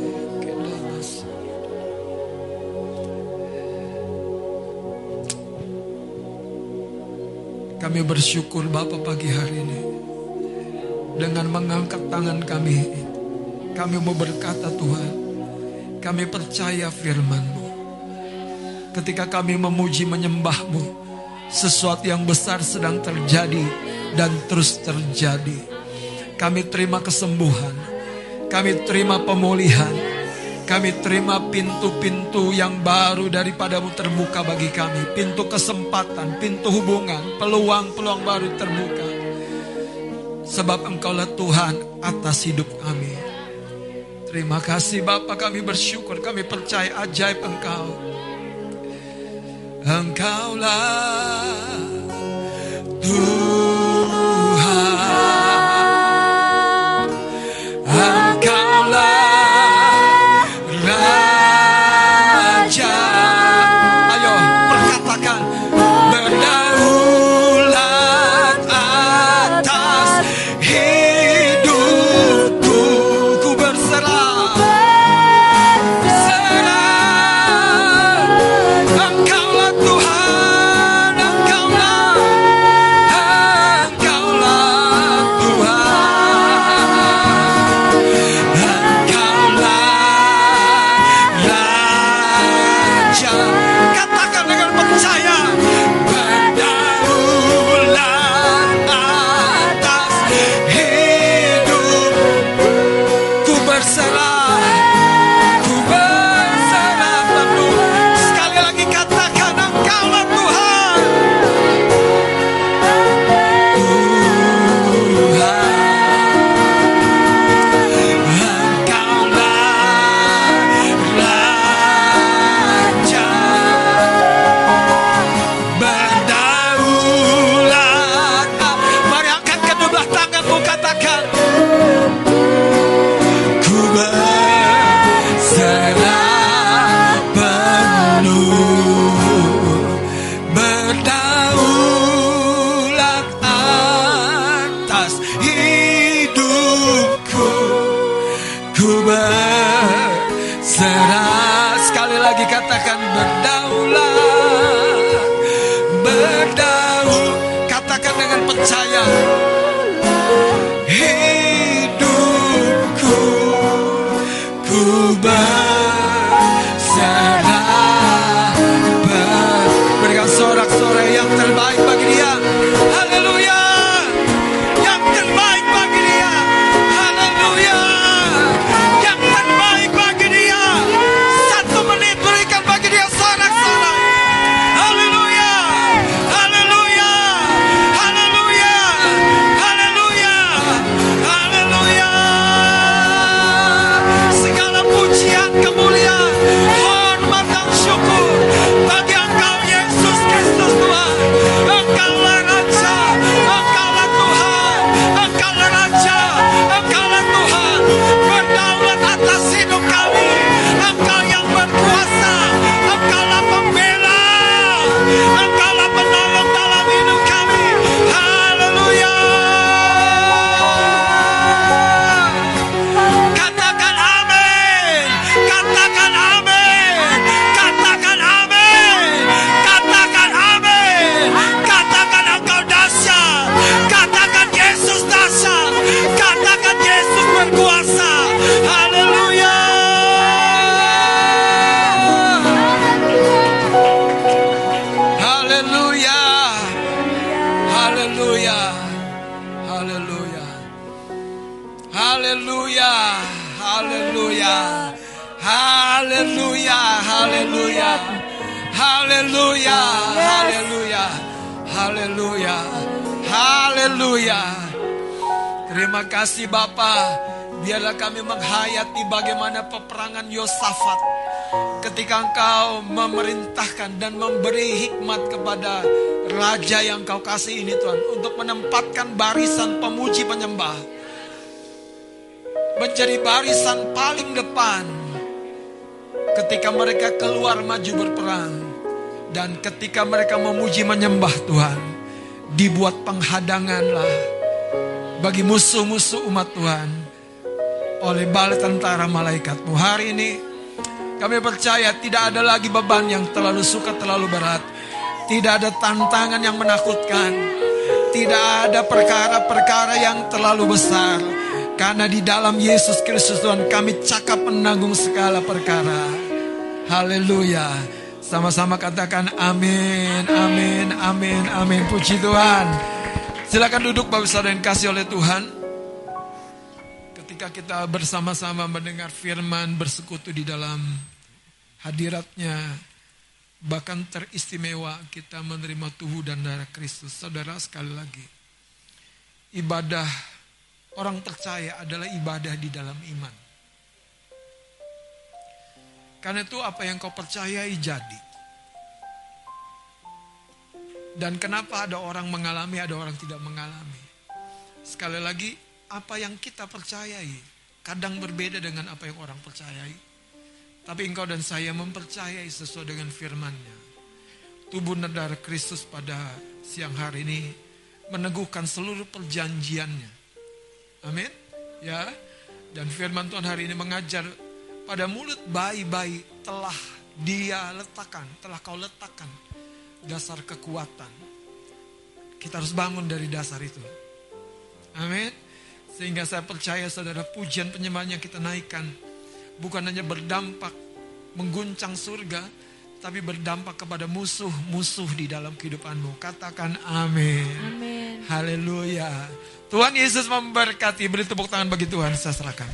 Kami bersyukur Bapak pagi hari ini. Dengan mengangkat tangan kami. Kami mau berkata Tuhan. Kami percaya firman-Mu. Ketika kami memuji menyembah-Mu. Sesuatu yang besar sedang terjadi. Dan terus terjadi. Kami terima kesembuhan. Kami terima pemulihan. Kami terima pintu-pintu yang baru daripadamu terbuka bagi kami. Pintu kesempatan, pintu hubungan, peluang-peluang baru terbuka. Sebab engkaulah Tuhan atas hidup kami. Terima kasih Bapak kami bersyukur, kami percaya ajaib engkau. Engkaulah Tuhan. Percaya Biarlah kami menghayati bagaimana peperangan Yosafat ketika engkau memerintahkan dan memberi hikmat kepada raja yang kau kasih ini Tuhan untuk menempatkan barisan pemuji penyembah menjadi barisan paling depan ketika mereka keluar maju berperang dan ketika mereka memuji menyembah Tuhan dibuat penghadanganlah bagi musuh-musuh umat Tuhan oleh bala tentara malaikatmu hari ini kami percaya tidak ada lagi beban yang terlalu suka terlalu berat tidak ada tantangan yang menakutkan tidak ada perkara-perkara yang terlalu besar karena di dalam Yesus Kristus Tuhan kami cakap menanggung segala perkara. Haleluya. Sama-sama katakan amin, amin, amin, amin. Puji Tuhan. Silakan duduk Bapak Saudara yang kasih oleh Tuhan. Ketika kita bersama-sama mendengar firman bersekutu di dalam hadiratnya. Bahkan teristimewa kita menerima tubuh dan darah Kristus. Saudara sekali lagi. Ibadah Orang percaya adalah ibadah di dalam iman. Karena itu apa yang kau percayai jadi. Dan kenapa ada orang mengalami, ada orang tidak mengalami. Sekali lagi, apa yang kita percayai kadang berbeda dengan apa yang orang percayai. Tapi engkau dan saya mempercayai sesuai dengan firman-Nya. Tubuh dan Kristus pada siang hari ini meneguhkan seluruh perjanjiannya. Amin. Ya. Dan firman Tuhan hari ini mengajar pada mulut bayi-bayi telah dia letakkan, telah kau letakkan dasar kekuatan. Kita harus bangun dari dasar itu. Amin. Sehingga saya percaya saudara pujian penyembahan yang kita naikkan bukan hanya berdampak mengguncang surga, tapi berdampak kepada musuh-musuh di dalam kehidupanmu. Katakan amin. Amin. Haleluya. Tuhan Yesus memberkati. Beri tepuk tangan bagi Tuhan. Saya serahkan.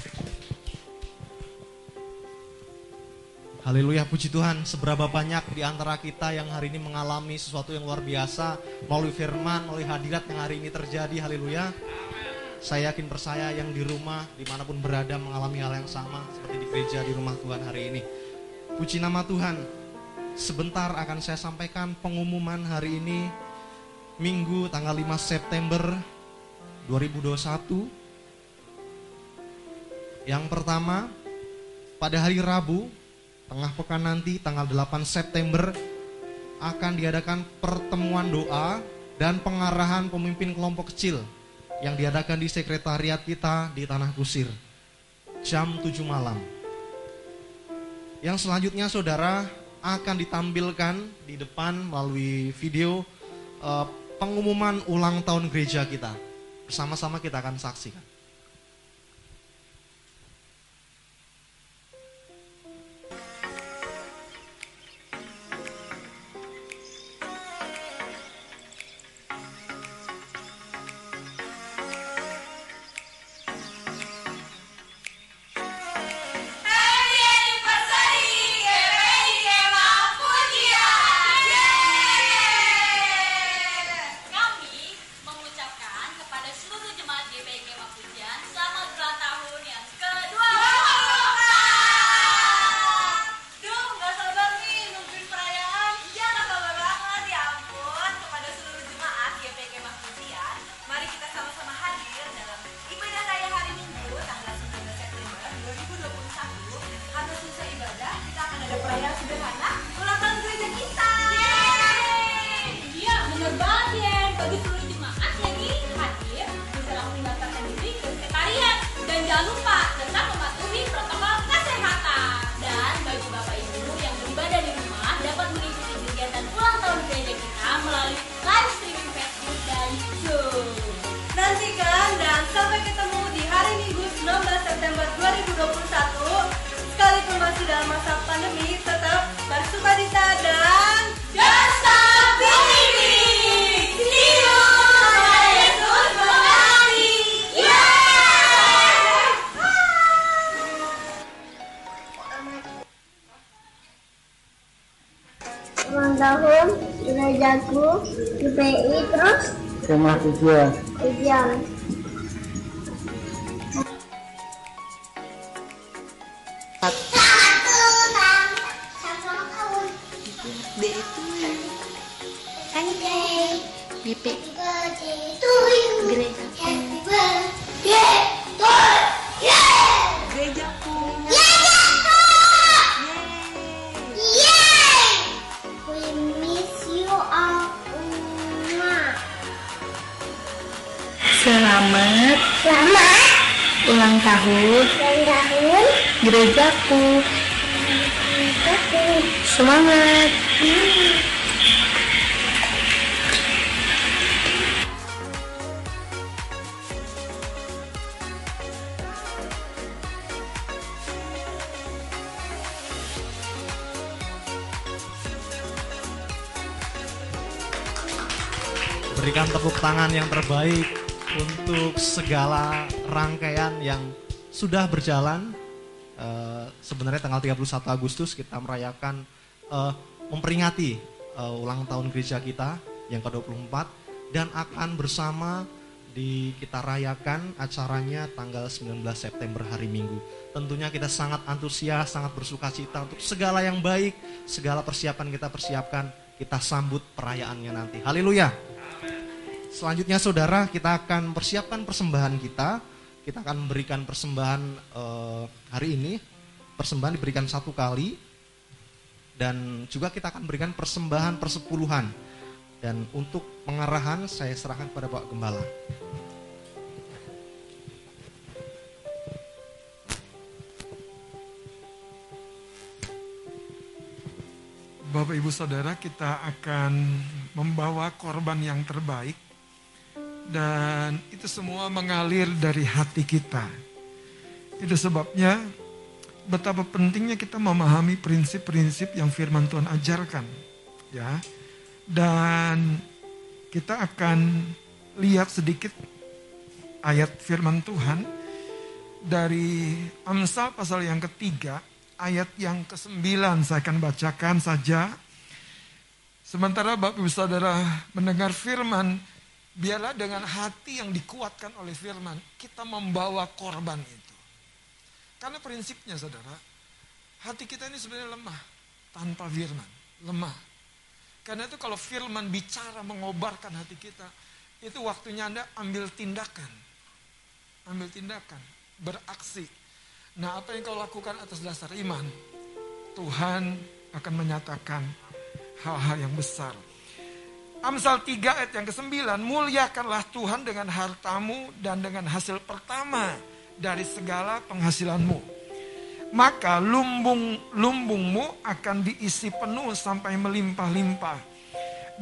Haleluya, puji Tuhan. Seberapa banyak di antara kita yang hari ini mengalami sesuatu yang luar biasa melalui firman, melalui hadirat yang hari ini terjadi. Haleluya. Saya yakin percaya yang di rumah, di mana pun berada mengalami hal yang sama seperti di gereja di rumah Tuhan hari ini. Puji nama Tuhan. Sebentar akan saya sampaikan pengumuman hari ini Minggu tanggal 5 September 2021. Yang pertama, pada hari Rabu, tengah pekan nanti tanggal 8 September akan diadakan pertemuan doa dan pengarahan pemimpin kelompok kecil yang diadakan di sekretariat kita di Tanah Kusir. Jam 7 malam. Yang selanjutnya saudara akan ditampilkan di depan melalui video eh, pengumuman ulang tahun gereja kita. Bersama-sama kita akan saksikan. Rumah yang sudah berjalan. Uh, sebenarnya tanggal 31 Agustus kita merayakan uh, memperingati uh, ulang tahun gereja kita yang ke-24 dan akan bersama di kita rayakan acaranya tanggal 19 September hari Minggu. Tentunya kita sangat antusias, sangat bersuka cita untuk segala yang baik, segala persiapan kita persiapkan, kita sambut perayaannya nanti. Haleluya. Selanjutnya saudara kita akan persiapkan persembahan kita. Kita akan memberikan persembahan uh, hari ini. Persembahan diberikan satu kali. Dan juga kita akan berikan persembahan persepuluhan. Dan untuk pengarahan saya serahkan kepada Pak Gembala. Bapak Ibu Saudara kita akan membawa korban yang terbaik dan itu semua mengalir dari hati kita. Itu sebabnya betapa pentingnya kita memahami prinsip-prinsip yang firman Tuhan ajarkan. Ya. Dan kita akan lihat sedikit ayat firman Tuhan dari Amsal pasal yang ketiga, ayat yang ke-9 saya akan bacakan saja. Sementara Bapak Ibu Saudara mendengar firman, Biarlah dengan hati yang dikuatkan oleh firman, kita membawa korban itu. Karena prinsipnya saudara, hati kita ini sebenarnya lemah tanpa firman. Lemah. Karena itu kalau firman bicara mengobarkan hati kita, itu waktunya Anda ambil tindakan. Ambil tindakan, beraksi. Nah apa yang kau lakukan atas dasar iman, Tuhan akan menyatakan hal-hal yang besar Amsal 3 ayat yang ke-9, muliakanlah Tuhan dengan hartamu dan dengan hasil pertama dari segala penghasilanmu. Maka lumbung lumbungmu akan diisi penuh sampai melimpah-limpah.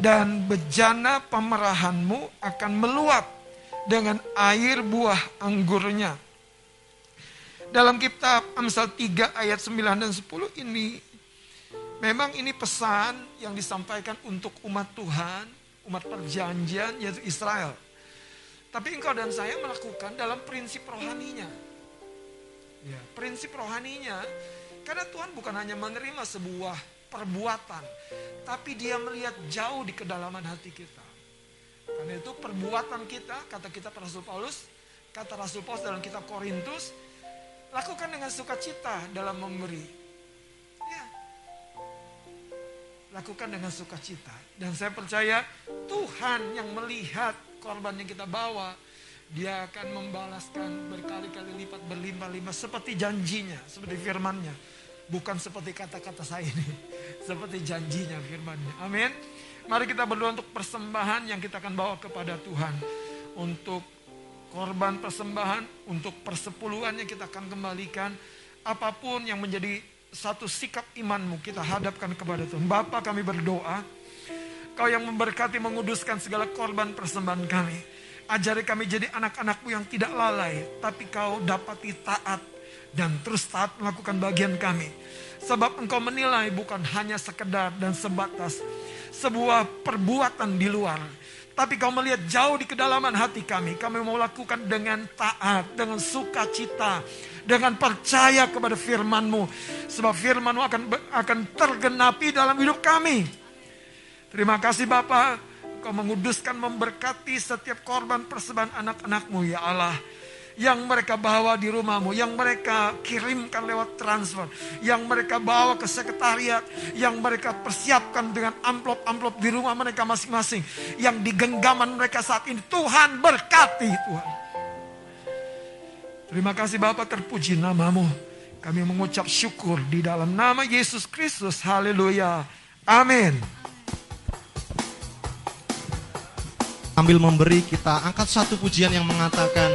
dan bejana pemerahanmu akan meluap dengan air buah anggurnya. Dalam kitab Amsal 3 ayat 9 dan 10 ini memang ini pesan yang disampaikan untuk umat Tuhan, umat perjanjian yaitu Israel. Tapi engkau dan saya melakukan dalam prinsip rohaninya. Ya, prinsip rohaninya karena Tuhan bukan hanya menerima sebuah perbuatan, tapi dia melihat jauh di kedalaman hati kita. Karena itu perbuatan kita, kata kita Rasul Paulus, kata Rasul Paulus dalam kitab Korintus, lakukan dengan sukacita dalam memberi. Lakukan dengan sukacita. Dan saya percaya Tuhan yang melihat korban yang kita bawa, dia akan membalaskan berkali-kali lipat berlimpah-limpah seperti janjinya, seperti firmannya. Bukan seperti kata-kata saya ini. Seperti janjinya firmannya. Amin. Mari kita berdoa untuk persembahan yang kita akan bawa kepada Tuhan. Untuk korban persembahan, untuk persepuluhan yang kita akan kembalikan. Apa pun yang menjadi satu sikap imanmu kita hadapkan kepada Tuhan. Bapa kami berdoa. Kau yang memberkati menguduskan segala korban persembahan kami. Ajari kami jadi anak-anakmu yang tidak lalai. Tapi kau dapati taat dan terus taat melakukan bagian kami. Sebab engkau menilai bukan hanya sekedar dan sebatas sebuah perbuatan di luar. Tapi kau melihat jauh di kedalaman hati kami. Kami mau lakukan dengan taat, dengan sukacita, dengan percaya kepada firmanmu. Sebab firmanmu akan akan tergenapi dalam hidup kami. Terima kasih Bapak. Kau menguduskan, memberkati setiap korban persembahan anak-anakmu ya Allah yang mereka bawa di rumahmu, yang mereka kirimkan lewat transfer, yang mereka bawa ke sekretariat, yang mereka persiapkan dengan amplop-amplop di rumah mereka masing-masing, yang di genggaman mereka saat ini. Tuhan berkati Tuhan. Terima kasih Bapak terpuji namamu. Kami mengucap syukur di dalam nama Yesus Kristus. Haleluya. Amin. Ambil memberi kita angkat satu pujian yang mengatakan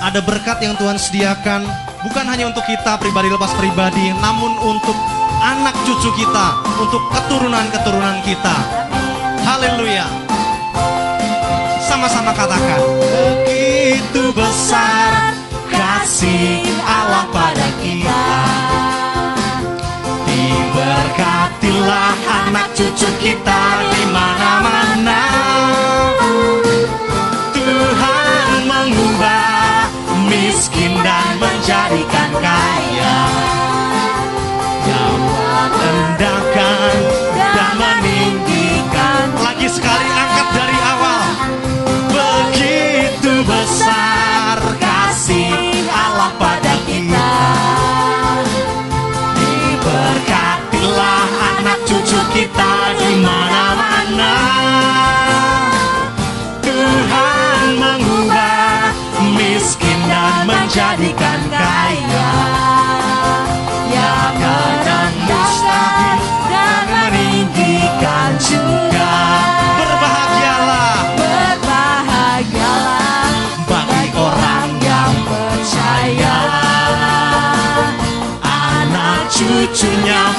ada berkat yang Tuhan sediakan bukan hanya untuk kita pribadi lepas pribadi, namun untuk anak cucu kita, untuk keturunan-keturunan kita. Haleluya. Sama-sama katakan, begitu besar kasih Allah pada kita. Diberkatilah anak cucu kita di mana-mana. dan menjadikan kaya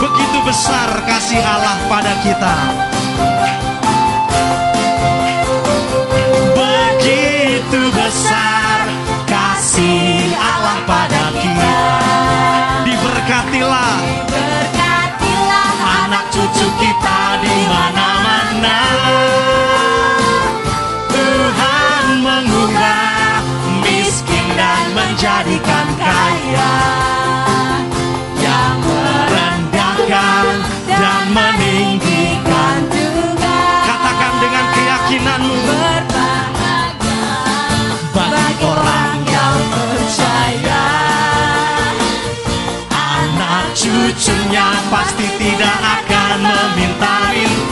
begitu besar kasih Allah pada kita. Begitu besar kasih Allah pada kita. Diberkatilah, Berkatilah anak cucu kita di mana-mana. menjadikan kaya cucunya pasti tidak akan meminta-minta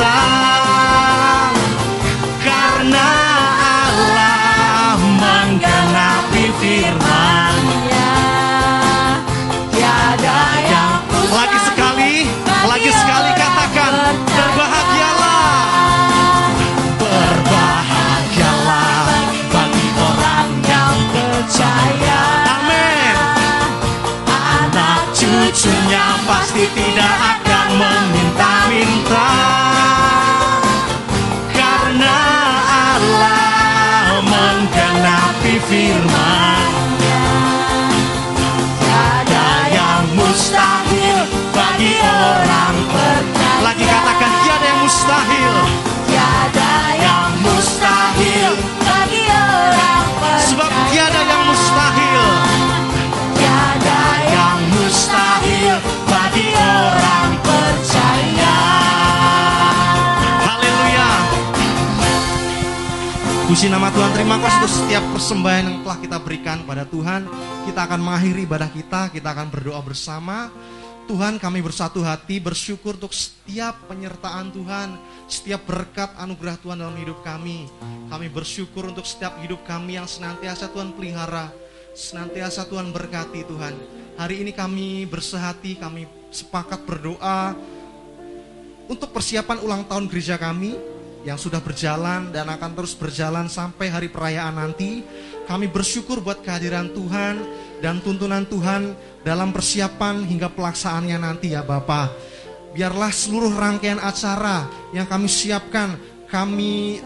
pasti tidak akan Puji nama Tuhan, terima kasih untuk setiap persembahan yang telah kita berikan pada Tuhan. Kita akan mengakhiri ibadah kita, kita akan berdoa bersama. Tuhan kami bersatu hati bersyukur untuk setiap penyertaan Tuhan Setiap berkat anugerah Tuhan dalam hidup kami. Kami bersyukur untuk setiap hidup kami yang senantiasa Tuhan pelihara Senantiasa Tuhan berkati Tuhan. Hari ini kami bersehati, kami sepakat berdoa Untuk persiapan ulang tahun gereja kami Yang sudah berjalan dan akan terus berjalan sampai hari perayaan nanti Kami bersyukur buat kehadiran Tuhan dan tuntunan Tuhan dalam persiapan hingga pelaksanaannya nanti ya Bapak. Biarlah seluruh rangkaian acara yang kami siapkan, kami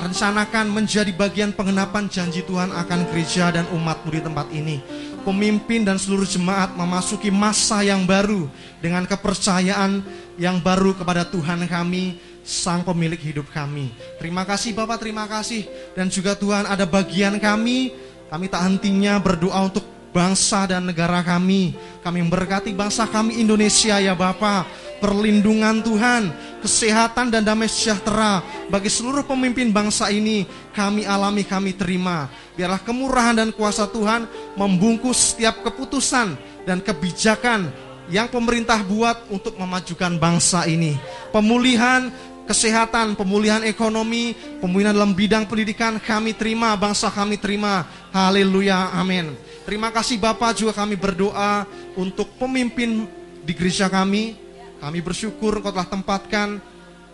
rencanakan menjadi bagian pengenapan janji Tuhan akan gereja dan umatmu di tempat ini. Pemimpin dan seluruh jemaat memasuki masa yang baru dengan kepercayaan yang baru kepada Tuhan kami, Sang Pemilik hidup kami. Terima kasih Bapak, terima kasih. Dan juga Tuhan ada bagian kami, kami tak hentinya berdoa untuk bangsa dan negara kami. Kami memberkati bangsa kami Indonesia ya Bapak. Perlindungan Tuhan, kesehatan dan damai sejahtera bagi seluruh pemimpin bangsa ini kami alami, kami terima. Biarlah kemurahan dan kuasa Tuhan membungkus setiap keputusan dan kebijakan yang pemerintah buat untuk memajukan bangsa ini. Pemulihan kesehatan, pemulihan ekonomi, pemulihan dalam bidang pendidikan kami terima, bangsa kami terima. Haleluya, amin. Terima kasih Bapak juga kami berdoa untuk pemimpin di gereja kami. Kami bersyukur Engkau telah tempatkan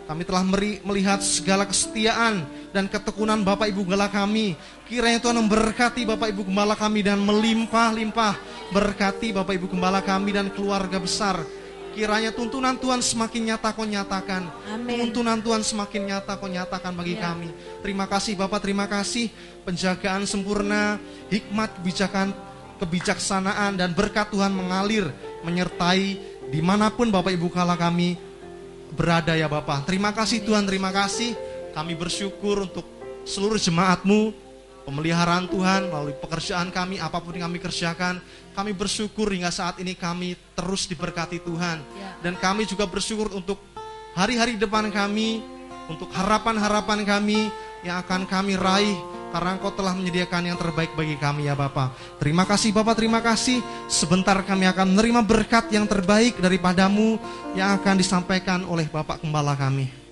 kami telah melihat segala kesetiaan dan ketekunan Bapak Ibu Gembala kami. Kiranya Tuhan memberkati Bapak Ibu Gembala kami dan melimpah-limpah. Berkati Bapak Ibu Gembala kami dan keluarga besar. Kiranya tuntunan Tuhan semakin nyata kau nyatakan. Amin. Tuntunan Tuhan semakin nyata kau nyatakan bagi Ya. kami. Terima kasih Bapak, terima kasih. Penjagaan sempurna, hikmat, kebijakan, kebijaksanaan dan berkat Tuhan mengalir, menyertai di mana pun Bapak Ibu kala kami berada ya Bapak. Terima kasih Tuhan, terima kasih. Kami bersyukur untuk seluruh jemaatmu, pemeliharaan Tuhan melalui pekerjaan kami, apa pun yang kami kerjakan. Kami bersyukur hingga saat ini kami terus diberkati Tuhan. Ya. Dan kami juga bersyukur untuk hari-hari depan kami, untuk harapan-harapan kami yang akan kami raih karena Engkau telah menyediakan yang terbaik bagi kami ya Bapak. Terima kasih Bapak, terima kasih. Sebentar kami akan menerima berkat yang terbaik daripadamu yang akan disampaikan oleh Bapak Gembala kami.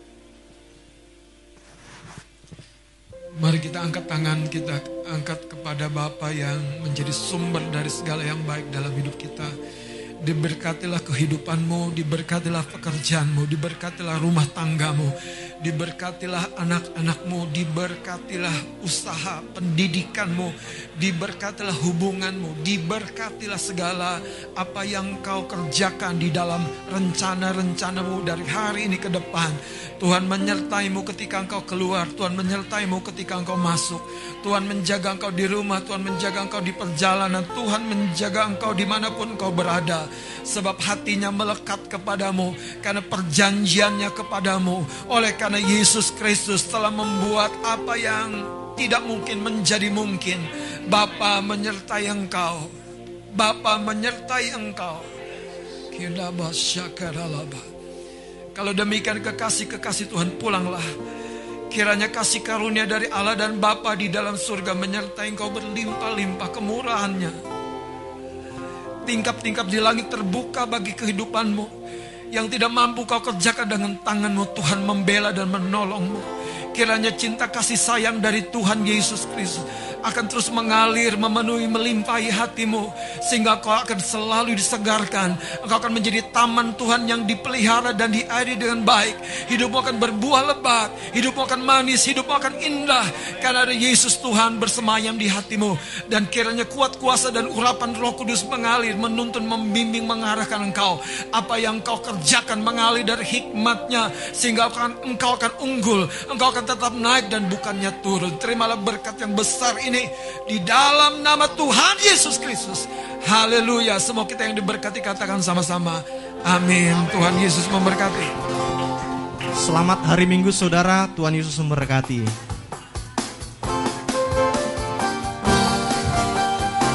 Mari kita angkat tangan kita angkat kepada Bapa yang menjadi sumber dari segala yang baik dalam hidup kita. Diberkatilah kehidupanmu, diberkatilah pekerjaanmu, diberkatilah rumah tanggamu, diberkatilah anak-anakmu, diberkatilah usaha pendidikanmu, diberkatilah hubunganmu, diberkatilah segala apa yang kau kerjakan di dalam rencana-rencanamu dari hari ini ke depan. Tuhan menyertaimu ketika engkau keluar, Tuhan menyertaimu ketika engkau masuk. Tuhan menjaga engkau di rumah, Tuhan menjaga engkau di perjalanan, Tuhan menjaga engkau di mana pun engkau berada. Sebab hatinya melekat kepadamu, karena perjanjiannya kepadamu. Oleh Yesus Kristus telah membuat apa yang tidak mungkin menjadi mungkin. Bapa menyertai engkau. Bapa menyertai engkau. Kalau demikian kekasih-kekasih Tuhan pulanglah. Kiranya kasih karunia dari Allah dan Bapa di dalam surga menyertai engkau berlimpah-limpah kemurahannya. Tingkap-tingkap di langit terbuka bagi kehidupanmu. Yang tidak mampu kau kerjakan dengan tanganmu Tuhan membela dan menolongmu. Kiranya cinta kasih sayang dari Tuhan Yesus Kristus akan terus mengalir, memenuhi, melimpahi hatimu. Sehingga kau akan selalu disegarkan. Engkau akan menjadi taman Tuhan yang dipelihara dan diairi dengan baik. Hidupmu akan berbuah lebat, hidupmu akan manis, hidupmu akan indah. Karena ada Yesus Tuhan bersemayam di hatimu. Dan kiranya kuat kuasa dan urapan roh kudus mengalir, menuntun, membimbing, mengarahkan engkau. Apa yang engkau kerjakan mengalir dari hikmatnya. Sehingga akan, engkau akan unggul, engkau tetap naik dan bukannya turun. Terimalah berkat yang besar ini di dalam nama Tuhan Yesus Kristus. Haleluya. Semua kita yang diberkati katakan sama-sama. Amin. Tuhan Yesus memberkati. Selamat hari Minggu saudara, Tuhan Yesus memberkati.